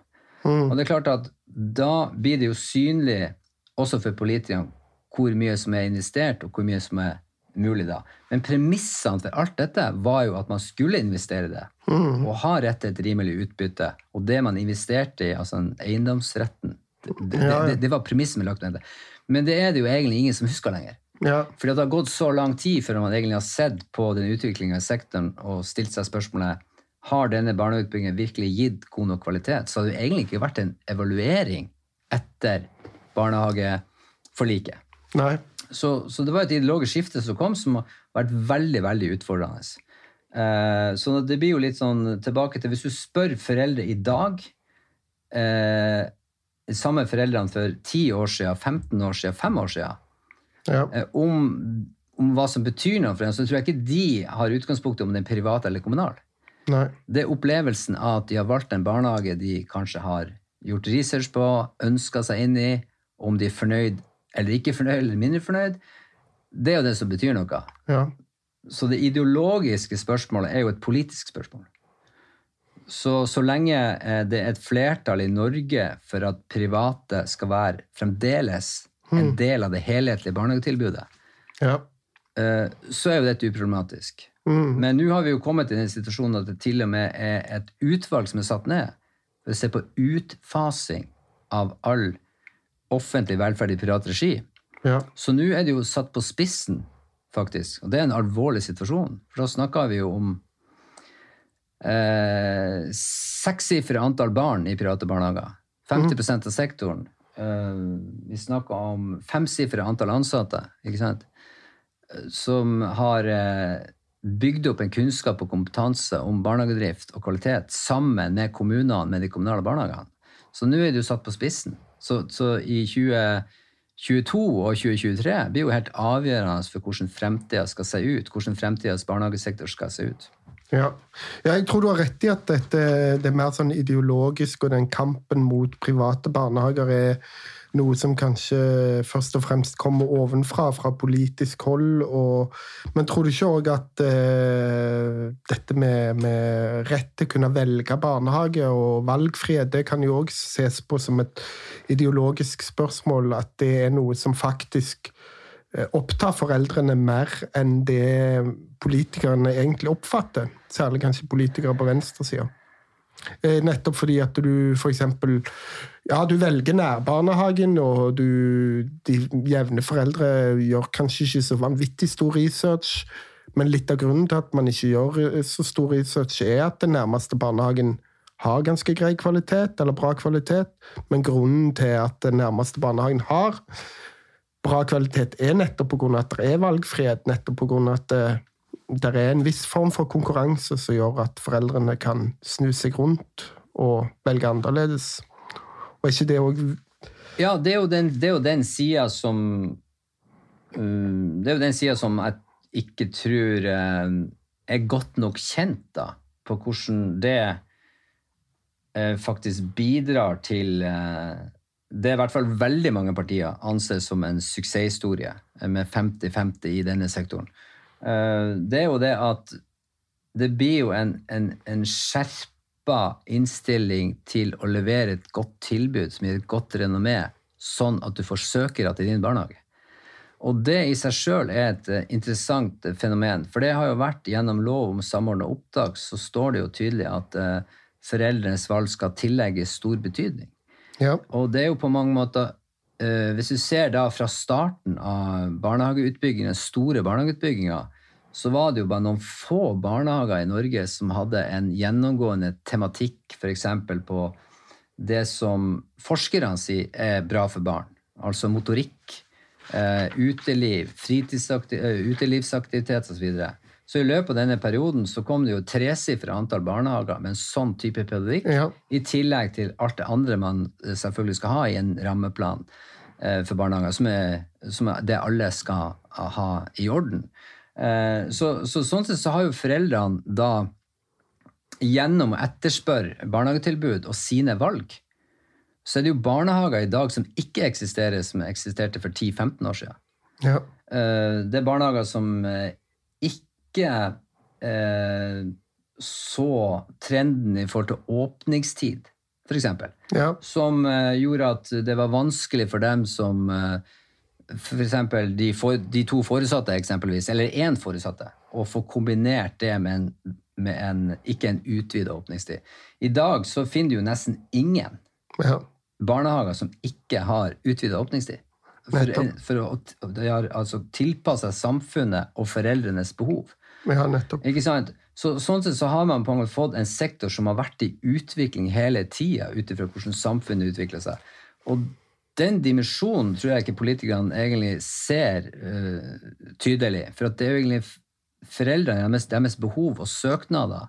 Og det er klart at da blir det jo synlig også for politikerne hvor mye som er investert, og hvor mye som er mulig da. Men premissene for alt dette var jo at man skulle investere det, og ha rett til et rimelig utbytte. Og det man investerte i, altså eiendomsretten, det, det, Ja, ja. det, det var premissen vi lagt ned. Men det er det jo egentlig ingen som husker lenger. Ja. Fordi det har gått så lang tid før man egentlig har sett på den utviklinga i sektoren og stilt seg spørsmålet har denne barnehageutbyggingen virkelig gitt god nok kvalitet. Så det egentlig ikke vært en evaluering etter barnehageforliket. Nei. Så, så det var et ideologisk skifte som kom, som har vært veldig veldig utfordrende. Eh, så det blir jo litt sånn tilbake til Hvis du spør foreldre i dag eh, Samme foreldrene for 10 år siden, 15 år siden, 5 år siden Ja. eh, om, om hva som betyr noe for dem, så tror jeg ikke de har utgangspunktet om den er privat eller kommunal. Nei. Det er opplevelsen av at de har valgt en barnehage de kanskje har gjort research på, ønska seg inn i, om de er fornøyd eller ikke fornøyd eller mindre fornøyd. Det er jo det som betyr noe. Ja. Så det ideologiske spørsmålet er jo et politisk spørsmål. Så, så lenge eh, det er et flertall i Norge for at private skal være fremdeles en del av det helhetlige barnehagetilbudet, Ja. eh, så er jo dette uproblematisk. Mm. Men nå har vi jo kommet i den situasjonen at det til og med er et utvalg som er satt ned for å se på utfasing av all offentlig velferd i privat regi. Ja. Så nå er det jo satt på spissen, faktisk. Og det er en alvorlig situasjon. For da snakker vi jo om eh, sekssifre antall barn i private barnehager. 50% av sektoren. Eh, vi snakker om femsifre antall ansatte, ikke sant? Eh, Som har eh, bygd opp en kunnskap og kompetanse om barnehagedrift og kvalitet sammen med kommunene, med de kommunale barnehagene. Så nå er det jo satt på spissen. Så, så i 2022 og 2023 blir jo helt avgjørende for hvordan fremtida skal se ut. Hvordan fremtidas barnehagesektor skal se ut. Ja. ja, jeg tror du har rett i at dette, det er mer sånn ideologisk, og den kampen mot private barnehager er noe som kanskje først og fremst kommer ovenfra, fra politisk hold. Og, men tror du ikke òg at eh, dette med, med rett til å kunne velge barnehage og valgfrihet, det kan jo òg ses på som et ideologisk spørsmål, at det er noe som faktisk eh, opptar foreldrene mer enn det politikerne egentlig oppfatter. Særlig kanskje politikere på venstresida. Eh, Nettopp fordi at du f.eks. Ja, du velger nærbarnehagen, og du, de jevne foreldre gjør kanskje ikke så vanvittig stor research. Men litt av grunnen til at man ikke gjør eh, så stor research, er at den nærmeste barnehagen har ganske grei kvalitet, eller bra kvalitet. Men grunnen til at den nærmeste barnehagen har bra kvalitet, er nettopp pga. at det er valgfrihet. Nettopp pga. at det, det er en viss form for konkurranse som gjør at foreldrene kan snu seg rundt og velge annerledes. Er ikke det òg Ja, det er jo den, det den sida som um, Det er jo den sida som jeg ikke tror eh, er godt nok kjent, da, på hvordan det uh, faktisk bidrar til uh, Det er i hvert fall veldig mange partier anses som en suksesshistorie med 50-50 i denne sektoren. Det er jo det at det blir jo en, en, en skjerpa innstilling til å levere et godt tilbud som gir et godt renommé, sånn at du får søkere til din barnehage. Og det i seg sjøl er et eh, interessant fenomen. For det har jo vært gjennom lov om samordna opptak, så står det jo tydelig at eh, foreldrenes valg skal tillegges stor betydning. Ja. Og det er jo på mange måter eh, Hvis du ser da fra starten av barnehageutbyggingen, store barnehageutbygginga, så var det jo bare noen få barnehager i Norge som hadde en gjennomgående tematikk f.eks. på det som forskerne sier er bra for barn. Altså motorikk, eh, uteliv, eh, utelivsaktivitet osv. Så, videre. så i løpet av denne perioden så kom det jo tresifra antall barnehager med en sånn type pedagogikk, Ja. i tillegg til alt det andre man eh, selvfølgelig skal ha i en rammeplan for barnehager, som er, som er det alle skal ha i orden. Eh, så, så sånn sett så har jo foreldrene da gjennom å etterspørre barnehagetilbud og sine valg, så er det jo barnehager i dag som ikke eksisterer, som eksisterte for 10-15 år siden. Ja. Eh, Det er barnehager som eh, ikke så trenden i forhold til åpningstid, f.eks. Ja. Som gjorde at det var vanskelig for dem som f.eks. De, for, de to foresatte, eksempelvis, eller én foresatte, å få kombinert det med en, med en ikke en utvida åpningstid. I dag så finner du jo nesten ingen ja. barnehager som ikke har utvida åpningstid. For, for å, de har altså tilpassa samfunnet og foreldrenes behov. ja, nettopp. Ikke sant? Så, sånn sett så har man på en måte fått en sektor som har vært i utvikling hele tida, ut ifra hvordan samfunnet utvikler seg. Og den dimensjonen tror jeg ikke politikerne egentlig ser uh, tydelig. For at det er jo egentlig foreldrene deres behov og søknader.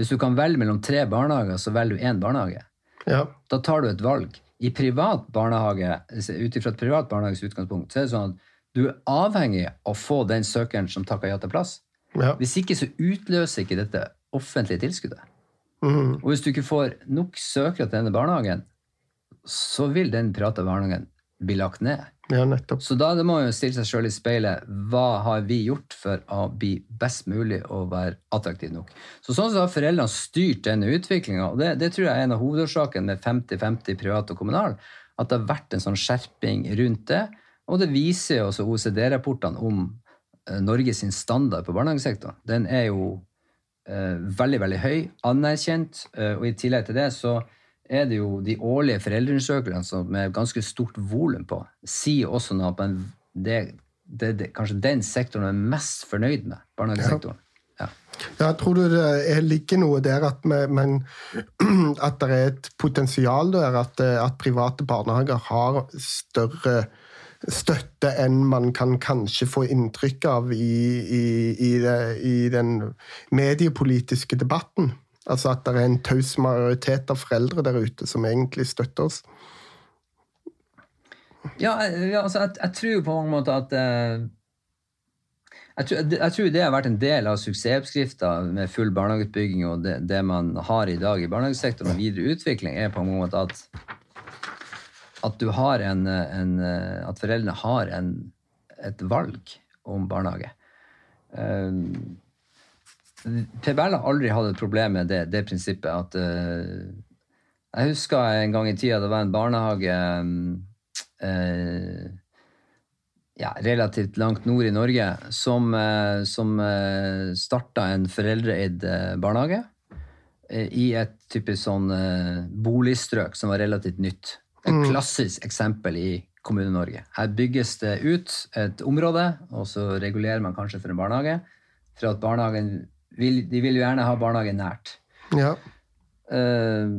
Hvis du kan velge mellom tre barnehager, så velger du én barnehage. Ja. Da tar du et valg. I privat barnehage, ut ifra et privat barnehages utgangspunkt, så er det sånn at du er avhengig av å få den søkeren som takker ja til plass. Ja. Hvis ikke så utløser ikke dette offentlige tilskuddet. Mm. Og hvis du ikke får nok søkere til denne barnehagen, så vil den private barnehagen bli lagt ned. ja. Så da må man jo stille seg sjøl i speilet. Hva har vi gjort for å bli best mulig og være attraktiv nok? Så sånn så har foreldrene styrt denne utviklinga, og det, det tror jeg er en av hovedårsakene med 50-50 privat og kommunal. At det har vært en sånn skjerping rundt det. Og det viser jo også OECD-rapportene om Norges Norge sin standard på barnehagesektoren. Den er jo eh, veldig, veldig høy, anerkjent, eh, og i tillegg til det så er det jo de årlige foreldreundersøkelsene som med ganske stort volum på, sier også noe at det, det, det kanskje den sektoren er mest fornøyd med, barnehagesektoren. Ja. Ja, tror det er, ligger noe der at, men, at det er et potensial der, at, at private barnehager har større støtte enn man kan kanskje få inntrykk av i, i, i, i den mediepolitiske debatten? Altså at det er en taus majoritet av foreldre der ute som egentlig støtter oss? Ja, ja, altså, jeg, jeg tror på mange måter at eh, jeg, tror, jeg tror det har vært en del av suksessoppskrifta med full barnehageutbygging og det, det man har i dag i barnehagesektoren og videre utvikling, er på en måte at at en, en at foreldrene har en, et valg om barnehage. Um, PBL har aldri hatt et problem med det, det prinsippet at uh, Jeg husker en gang i tida det var en barnehage eh, ja, relativt langt nord i Norge som, uh, som uh, starta en foreldreeid eh, barnehage eh, i et typisk sånn boligstrøk som var relativt nytt. Et klassisk eksempel i Kommune-Norge. Her bygges det ut et område, og så regulerer man kanskje for en barnehage. For at barnehagen vil, De vil jo gjerne ha barnehagen nært. Ja. Eh,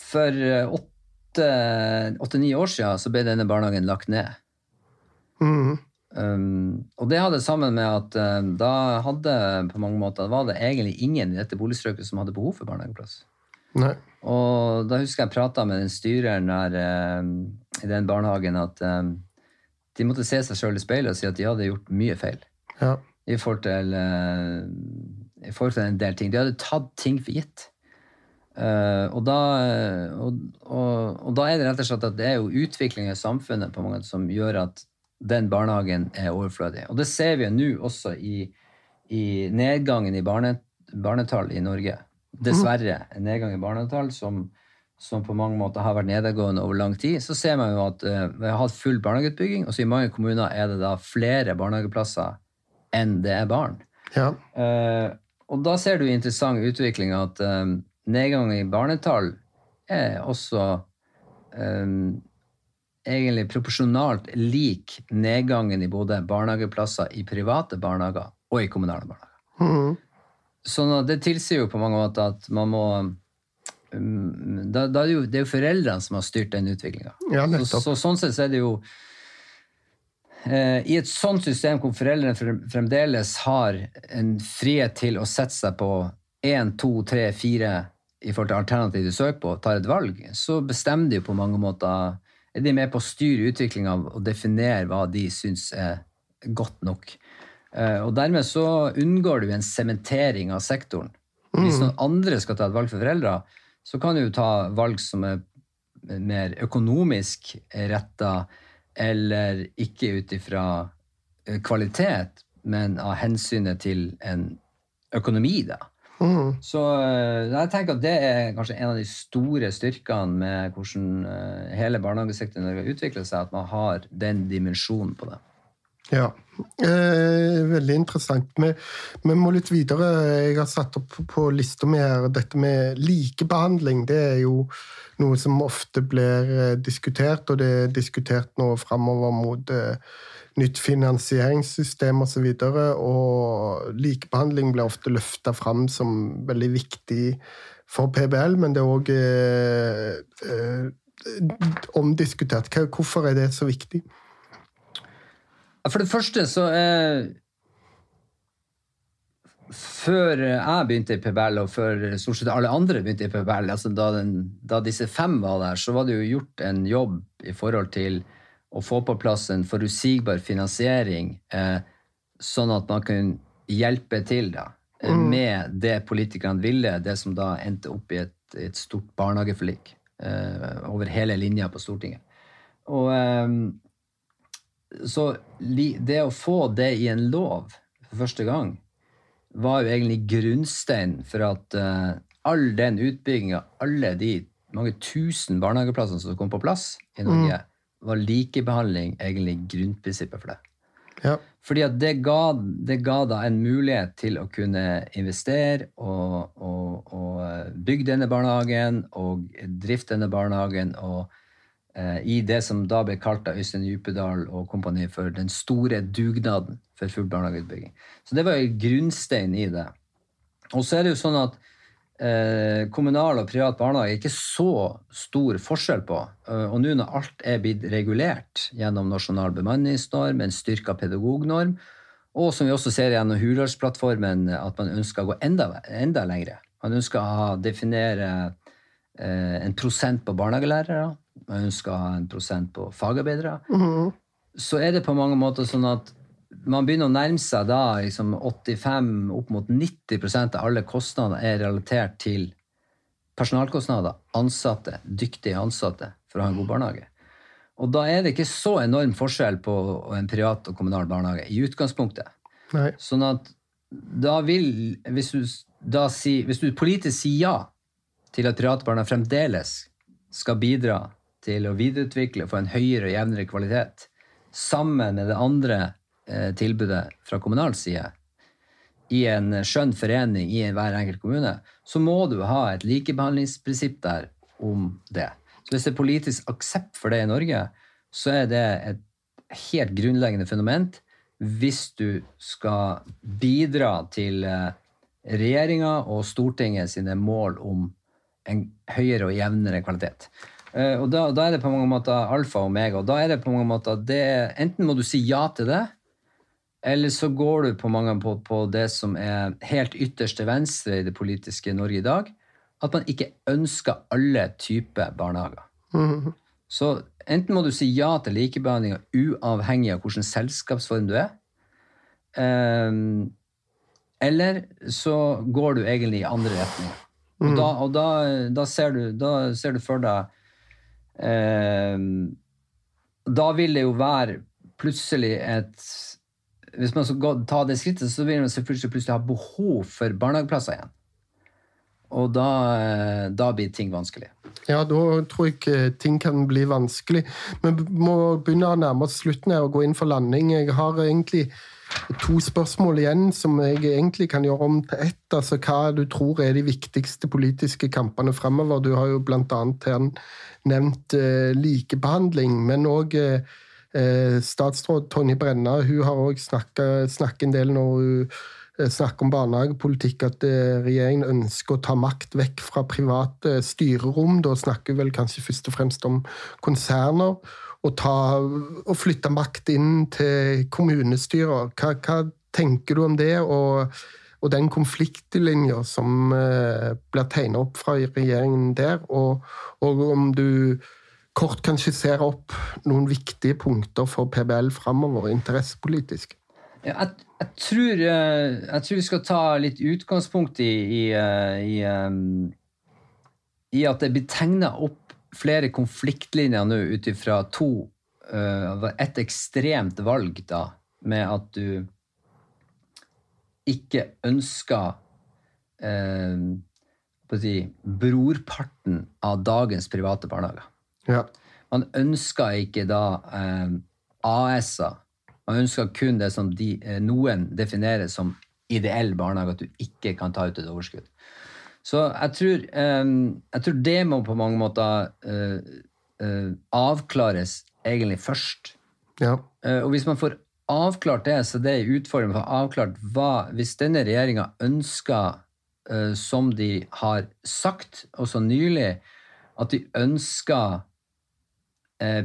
For åtte-ni år siden så ble denne barnehagen lagt ned. Mhm. Um, og det hadde sammen med at um, da hadde på mange måter var det egentlig ingen i dette boligstrøket som hadde behov for barnehageplass. Nei. Og da husker jeg prata med den styreren der, um, i den barnehagen at eh, de måtte se seg sjøl i speilet og si at de hadde gjort mye feil Ja. I forhold til, eh, i forhold til en del ting. De hadde tatt ting for gitt. Uh, og, da, og, og, og da er det rett og slett at det er jo utvikling i samfunnet på mange som gjør at den barnehagen er overflødig. Og det ser vi jo nå også i, i nedgangen i barne, barnetall i Norge. Dessverre en nedgang i barnetall som, som på mange måter har vært nedadgående over lang tid. Så ser man jo at uh, vi har hatt full barnehageutbygging, og så i mange kommuner er det da flere barnehageplasser enn det er barn. Ja. Uh, og da ser du interessant utvikling at eh, nedgang i barnetall er også um, egentlig proporsjonalt lik nedgangen i både barnehageplasser i private barnehager og i kommunale barnehager. Mm. Sånn at det tilsier jo på mange måter at man må um, da, da er det, jo, det er jo foreldrene som har styrt den utviklinga. Ja, Så, så sånn sett så er det jo I et sånt system hvor foreldrene fremdeles har en frihet til å sette seg på én, to, tre, fire i forhold til alternativ de søker på, tar et valg, så bestemmer de på mange måter Er de med på å styre utviklinga og definere hva de syns er godt nok. Eh, og dermed så unngår du en sementering av sektoren. Hvis noen andre skal ta et valg for foreldre, så kan du ta valg som er mer økonomisk retta, eller ikke ut ifra eh, kvalitet, men av hensynet til en økonomi, da. Mm. Så eh, jeg tenker at det er kanskje en av de store styrkene med hvordan eh, hele barnehagesektoren i Norge har utviklet seg, at man har den dimensjonen på det. Ja. Eh, veldig interessant. Vi, vi må litt videre. Jeg har satt opp på lista mi her dette med likebehandling. Det er jo noe som ofte blir eh, diskutert, og det er diskutert nå framover mot eh, nytt finansieringssystem osv. Og, så og likebehandling blir ofte løfta fram som veldig viktig for PBL, men det er òg eh, eh, omdiskutert. Hvorfor er det så viktig? For det første så er Før jeg begynte i PBL, og før stort sett alle andre begynte i PBL, altså da, den, da disse fem var der, så var det jo gjort en jobb i forhold til å få på plass en forutsigbar finansiering, eh, sånn at man kunne hjelpe til da, mm. med det politikerne ville, det som da endte opp i et, et stort barnehageforlik eh, over hele linja på Stortinget. Og eh, så det å få det i en lov for første gang, var jo egentlig grunnstein for at uh, all den utbygginga, alle de mange tusen barnehageplassene som kom på plass i Norge, var likebehandling egentlig grunnprinsippet for det. Ja. Fordi at det ga, det ga da en mulighet til å kunne investere og, og, og eh, bygge denne barnehagen og drifte denne barnehagen og i det som da ble kalt av Øystein Djupedal og kompani for den store dugnaden for full barnehageutbygging. Så det var jo grunnstein i det. Og så er det jo sånn at eh, kommunal og privat barnehage er ikke så stor forskjell på. Eh, og nå når alt er blitt regulert gjennom nasjonal bemanningsnorm, en styrka pedagognorm, og som vi også ser gjennom Hurdalsplattformen, at man ønsker å gå enda, enda lengre. Man ønsker å definere eh, en prosent på barnehagelærere, man ønsker å ha en prosent på fagarbeidere. Mhm. Så er det på mange måter sånn at man begynner å nærme seg da liksom 85, opp mot 90% av alle kostnader er relatert til personalkostnader. Ansatte, dyktige ansatte for å ha en god barnehage. Og da er det ikke så enorm forskjell på en privat og kommunal barnehage i utgangspunktet. Nei. Sånn at da vil Hvis du, da si, hvis du politisk sier ja til at private barnehager fremdeles skal bidra til å videreutvikle og få en høyere og jevnere kvalitet, sammen med det andre eh, tilbudet fra kommunal side, i en skjønn forening i hver enkelt kommune, så må du ha et likebehandlingsprinsipp der om det. Så hvis det er politisk aksept for det i Norge, så er det et helt grunnleggende fundament hvis du skal bidra til eh, regjeringa og Stortinget sine mål om en høyere og jevnere kvalitet. Eh, Og da, da er det på mange måter alfa og omega. Og da er det på mange måter det, Enten må du si ja til det, eller så går du på mange på, på det som er helt ytterst til venstre i det politiske Norge i dag, at man ikke ønsker alle typer barnehager. Mhm. Så enten må du si ja til likebehandlinga uavhengig av hvilken selskapsform du er, ehm, eller så går du egentlig i andre retninger. Og, da, og da, da, ser du, da ser du for deg Da vil det jo være plutselig et Hvis man skal ta det skrittet, så vil man selvfølgelig plutselig ha behov for barnehageplasser igjen. Og da, eh, da blir ting vanskelig. Ja, da tror jeg ikke ting kan bli vanskelig. Vi må begynne å nærme oss slutten her og gå inn for landing. Jeg har egentlig to spørsmål igjen som jeg egentlig kan gjøre om til ett. Altså hva du tror er de viktigste politiske kampene fremover. Du har jo annet her nevnt eh, likebehandling, men òg eh, Eh, statsråd Tonje Brenna hun har òg snakket en del når hun eh, snakker om barnehagepolitikk, at eh, regjeringen ønsker å ta makt vekk fra private styrerom. Da snakker vi vel kanskje først og fremst om konserner. Og, ta, å flytte makt inn til kommunestyrer. Hva, hva tenker du om det? og og den konfliktlinja som eh, blir tegna opp fra regjeringen der, og, og, om du kort kan skissere opp noen viktige punkter for PBL framover, interessepolitisk? Ja, jeg, jeg, tror, eh, jeg, tror, vi skal ta litt utgangspunkt i, i, eh, i, i at det blir tegna opp flere konfliktlinjer nå ut ifra to Et ekstremt valg, da, med at du ikke ønsker eh, si, brorparten av dagens private barnehager. Ja. Man ønsker ikke da eh, AS-er. Man ønsker kun det som de, noen definerer som ideell barnehage, at du ikke kan ta ut et overskudd. Så jeg tror, eh, jeg tror det må på mange måter eh, eh, avklares egentlig først. Ja. og hvis man får avklart det, så det er utfordringen for avklart hva Hvis denne regjeringa ønsker, som de har sagt også nylig, at de ønsker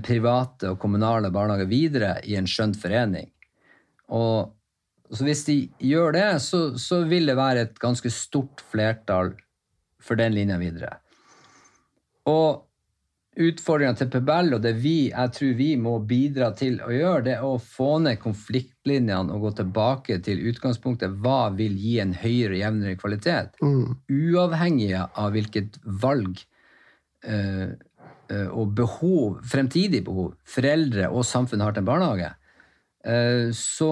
private og kommunale barnehager videre i en skjønt forening og så Hvis de gjør det, så, så vil det være et ganske stort flertall for den linja videre. Og utfordringa til Pebell, og det vi, jeg tror vi må bidra til å gjøre, det er å få ned konfliktlinjene og gå tilbake til utgangspunktet. Hva vil gi en høyere jevnere kvalitet? Mm. Uavhengig av hvilket valg uh, og behov, fremtidig behov foreldre og samfunn har til en barnehage. Uh, så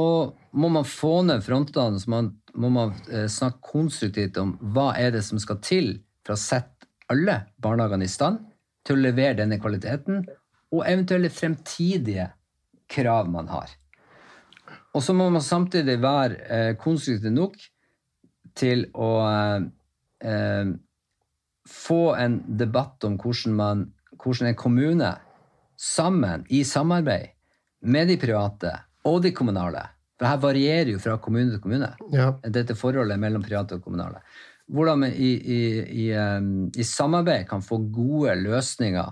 må man få ned frontene, så man, må man snakke konstruktivt om hva er det som skal til for å sette alle barnehagene i stand til å levere denne kvaliteten, og eventuelle fremtidige krav man har. Og så må man samtidig være eh, konstruktiv nok til å eh, få en debatt om hvordan, man, hvordan en kommune sammen, i samarbeid med de private og de kommunale For her varierer jo fra kommune til kommune, ja. dette forholdet mellom private og kommunale hvordan vi i, i, i, i, samarbeid kan få gode løsninger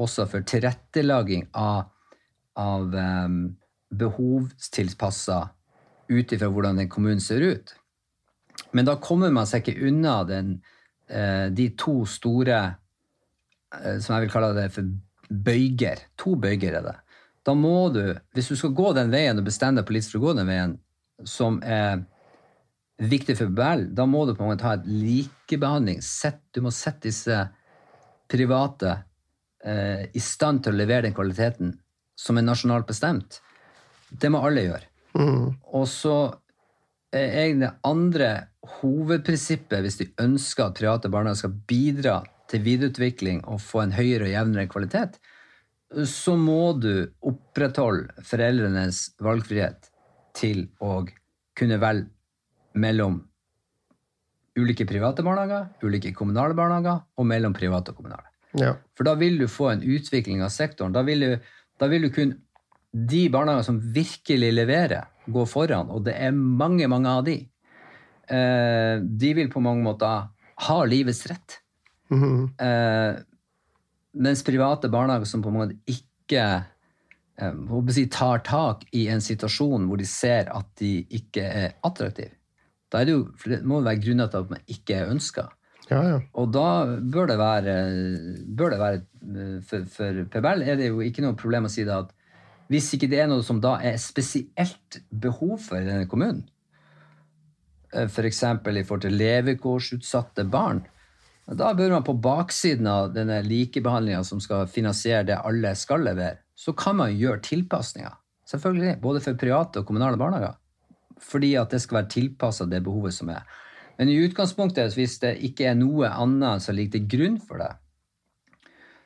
også for tilrettelaging av, av um, behovstilpassa ut ifra hvordan en kommune ser ut. Men da kommer man seg ikke unna den, uh, de to store, uh, som jeg vil kalle det for bøyger. To bøyger er det. Da må du, hvis du skal gå den veien og bestemme deg politisk for å gå den veien, som er viktig for Bell, da må du på en måte ha et likebehandling. Sett, du må sette disse private eh, i stand til å levere den kvaliteten som er nasjonalt bestemt. Det må alle gjøre. Mm. Og så er egentlig det andre hovedprinsippet, hvis de ønsker at private barnehager skal bidra til videreutvikling og få en høyere og jevnere kvalitet, så må du opprettholde foreldrenes valgfrihet til å kunne velge mellom ulike private barnehager, ulike kommunale barnehager og mellom private og kommunale. Ja. For da vil du få en utvikling av sektoren. Da vil du, da vil du kun De barnehagene som virkelig leverer, gå foran, og det er mange, mange av de. Eh, de vil på mange måter ha livets rett. Mm -hmm. eh, mens private barnehager som på en måte ikke eh, si, tar tak i en situasjon hvor de ser at de ikke er attraktive, da er det jo, for det må være grunner til at man ikke er ønska. Ja, ja. Og da bør det være, bør det være for, for, PBL er det jo ikke noe problem å si det at hvis ikke det er noe som da er spesielt behov for i denne kommunen, f.eks. Eh, for i forhold til levekårsutsatte barn, da bør man på baksiden av denne likebehandlinga som skal finansiere det alle skal levere, så kan man gjøre tilpasninger. Selvfølgelig. Både for private og kommunale barnehager fordi at det skal være tilpassa det behovet som er. Men i utgangspunktet, hvis det ikke er noe annet som ligger til grunn for det,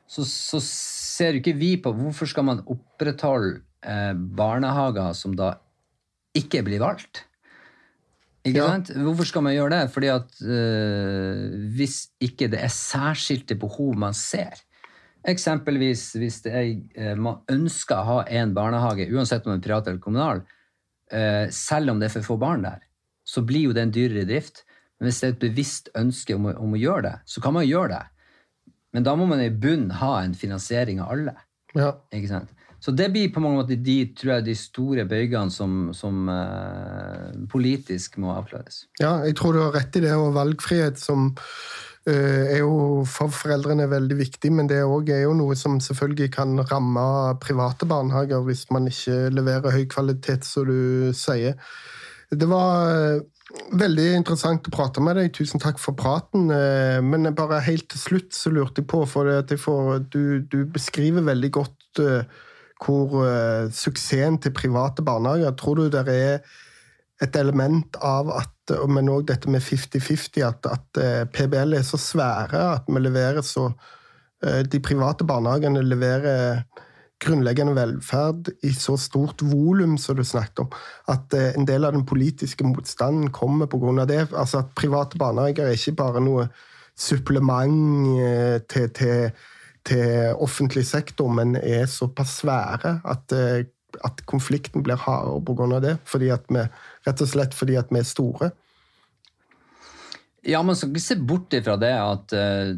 så, så ser ikke vi på hvorfor skal man opprettholde eh, barnehager som da ikke blir valgt. Ikke ja. sant? Hvorfor skal man gjøre det? Fordi at øh, hvis ikke det er særskilte behov man ser, Eksempelvis hvis jeg, eh, man ønsker å ha en barnehage, uansett om den er privat eller kommunal, eh, selv om det er for få barn der, så blir jo det en dyrere drift. Men hvis det er et bevisst ønske om å, om å gjøre det, så kan man gjøre det. Men da må man i bunn ha en finansiering av alle. Ja. Ikke sant? Så det blir på mange måter de, tror jeg, de store bøygene som, som eh, politisk må avklares. Ja, jeg tror du har rett i det, og valgfrihet som eh, er jo for foreldrene veldig viktig, men det òg er jo noe som selvfølgelig kan ramme private barnehager hvis man ikke leverer høy kvalitet, som du sier. Det var eh, veldig interessant å prate med deg. Tusen takk for praten. eh, Men bare helt til slutt så lurte jeg på, for at jeg får, du, du beskriver veldig godt eh, hvor uh, suksessen til private barnehager Tror du det er et element av at, men òg dette med 50-50, at, at uh, PBL er så svære at vi leverer så uh, De private barnehagene leverer grunnleggende velferd i så stort volum som du snakket om, at eh, en del av den politiske motstanden kommer pga. det. Altså at private barnehager er ikke bare noe supplement eh, til, til, til offentlig sektor, men er såpass svære at, eh, at konflikten blir hardere pga. det. Fordi at vi, rett og slett fordi at vi er store. Ja, man skal ikke se bort ifra det at uh,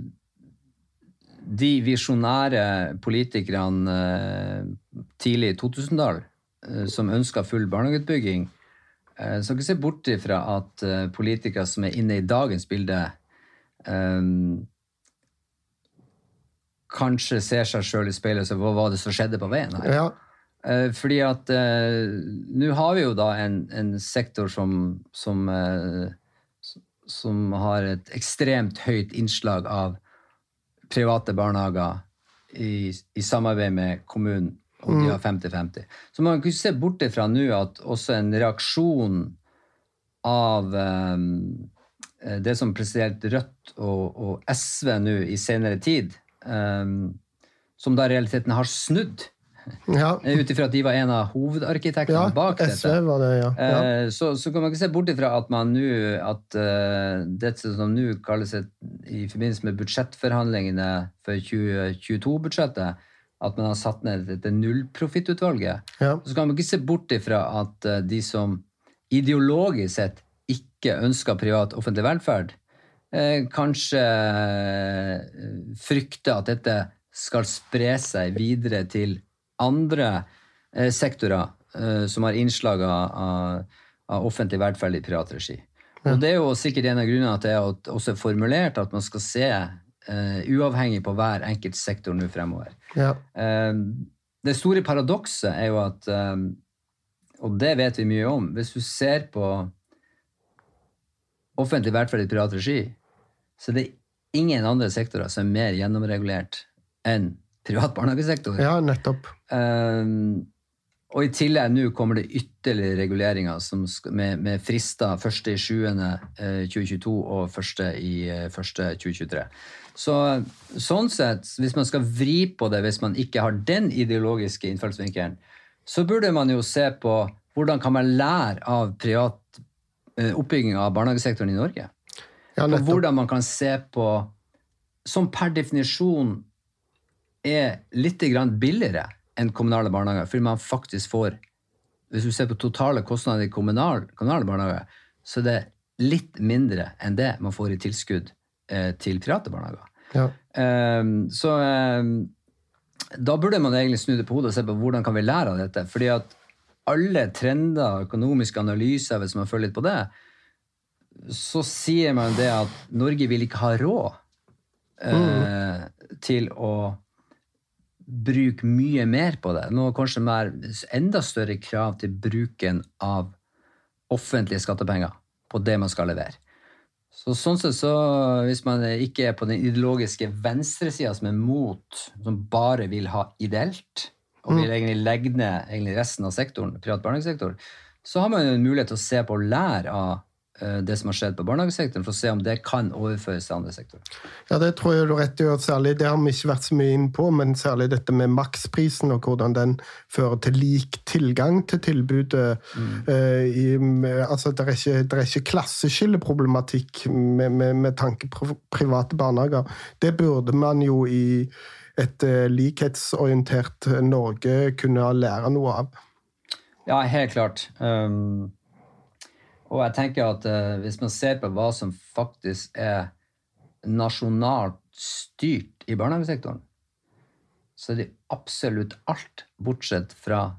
de visjonære politikerne uh, tidlig i 2000-tall uh, som ønska full barnehageutbygging, eh, skal ikke se bort ifra at politikere som er inne i dagens bilde, eh, kanskje ser seg sjøl i speilet og hva var det som skjedde på veien her. Ja, Eh, fordi at eh, nå har vi jo da en, en sektor som, som, eh, som har et ekstremt høyt innslag av private barnehager i, i samarbeid med kommunen, og de har 50-50. Så man kan ikke se bort ifra nå at også en reaksjon av eh, det som president Rødt og, og SV nå i senere tid, som da i realiteten har snudd ja, Eh, Ut ifra at de var en av hovedarkitektene ja bak dette. SV var det, ja. ja. Eh, Så, så kan man ikke se bort ifra at man nå at det dette som nå kalles et, i forbindelse med budsjettforhandlingene for 2022-budsjettet, at man har satt ned dette nullprofittutvalget. ja. Så kan man ikke se bort ifra at eh, de som ideologisk sett ikke ønsker privat offentlig velferd, eh, kanskje eh, frykter at dette skal spre seg videre til andre eh, sektorer eh, som har innslag av, av, av offentlig velferd i privat regi. Og det er jo sikkert en av grunnene at det er også formulert at man skal se uh, uavhengig på hver enkelt sektor nå fremover. ja. Uh, det store paradokset er jo at uh, Og det vet vi mye om. Hvis du ser på offentlig velferd i privat regi, så det er ingen andre sektorer som er mer gjennomregulert enn privat barnehagesektor. ja nettopp. Um, og i tillegg nå kommer det ytterligere reguleringer som skal, med, med frister 1.7.2022 og 1.1.2023. Så sånn sett, hvis man skal vri på det, hvis man ikke har den ideologiske innfallsvinkelen, så burde man jo se på hvordan kan man lære av privat eh, oppbygging av barnehagesektoren i Norge. Ja, på hvordan man kan se på Som per definisjon er litt billigere enn kommunale barnehager, fordi man faktisk får Hvis du ser på totale kostnader i kommunal, kommunale barnehager, så er det litt mindre enn det man får i tilskudd eh, til private barnehager. Ja. Um, så um, da burde man egentlig snu det på hodet og se på hvordan kan vi lære av dette. Fordi at alle trender, økonomiske analyser, hvis man følger litt på det, så sier man det at Norge vil ikke ha råd eh, til å bruke mye mer på det. Nå kanskje mer, enda større krav til bruken av offentlige skattepenger på det man skal levere. Så sånn sett så, Hvis man ikke er på den ideologiske venstresida som er mot, som bare vil ha ideelt, og vil egentlig legge ned egentlig resten av sektoren, privat barnehagesektor, så har man jo en mulighet til å se på og lære av det som har skjedd på barnehagesektoren, for å se om det kan overføres til andre sektorer. Ja, det tror jeg du har rett i. og særlig, Det har vi ikke vært så mye inn på, men særlig dette med maksprisen og hvordan den fører til lik tilgang til tilbudet. Eh, i, altså, det er ikke, det er ikke klasseskilleproblematikk med, med, med tanke på private barnehager. Det burde man jo i et eh, likhetsorientert Norge kunne lære noe av? Ja, helt klart. Um, og jeg tenker at uh, hvis man ser på hva som faktisk er nasjonalt styrt i barnehagesektoren, så er det absolutt alt bortsett fra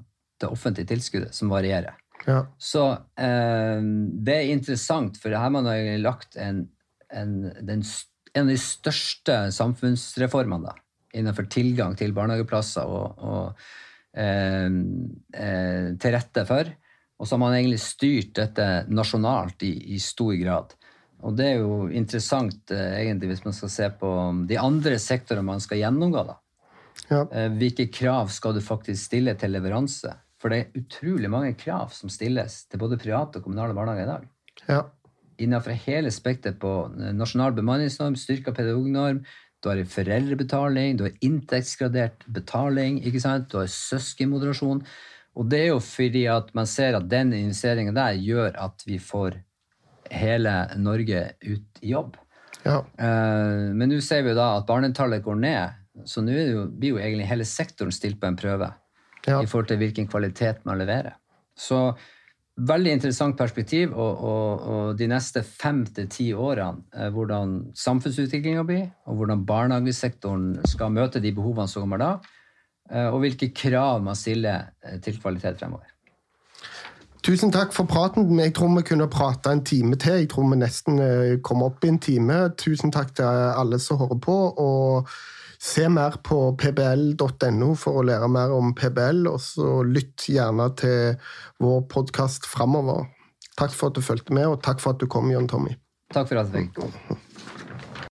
det offentlige tilskuddet som varierer. Ja. Så eh, det er interessant, for her har man lagt en, en, den, en, av de største samfunnsreformene da, innenfor tilgang til barnehageplasser og, og eh, eh, til rette for. Og så har man egentlig styrt dette nasjonalt i, i stor grad. Og det er jo interessant eh, egentlig hvis man skal se på de andre sektorene man skal gjennomgå. da. Ja. Eh, hvilke krav skal du faktisk stille til leveranse? For det er utrolig mange krav som stilles til både private og kommunale barnehager i dag. Ja. Innenfor hele spekteret på nasjonal bemanningsnorm, styrka pedagognorm, du har foreldrebetaling, du har inntektsgradert betaling, ikke sant? du har søskenmoderasjon. Og det er jo fordi at man ser at den investeringen der gjør at vi får hele Norge ut i jobb. Ja. Eh, men nå ser vi jo da at barnetallet går ned, så nå jo, blir jo egentlig hele sektoren stilt på en prøve Ja. i forhold til hvilken kvalitet man leverer. Så veldig interessant perspektiv, og, og, og de neste fem til ti årene, eh, hvordan samfunnsutviklinga blir, og hvordan barnehagesektoren skal møte de behovene som kommer da, og hvilke krav man stiller eh, til kvalitet fremover. Tusen takk for praten. Jeg tror vi kunne prate en time til. Jeg tror vi nesten eh, kom opp i en time. Tusen takk til alle som hører på. og Se mer på pbl.no for å lære mer om PBL, og så lytt gjerne til vår podkast framover. Takk for at du fulgte med, og takk for at du kom, Jon Tommy. Takk for at jeg fikk.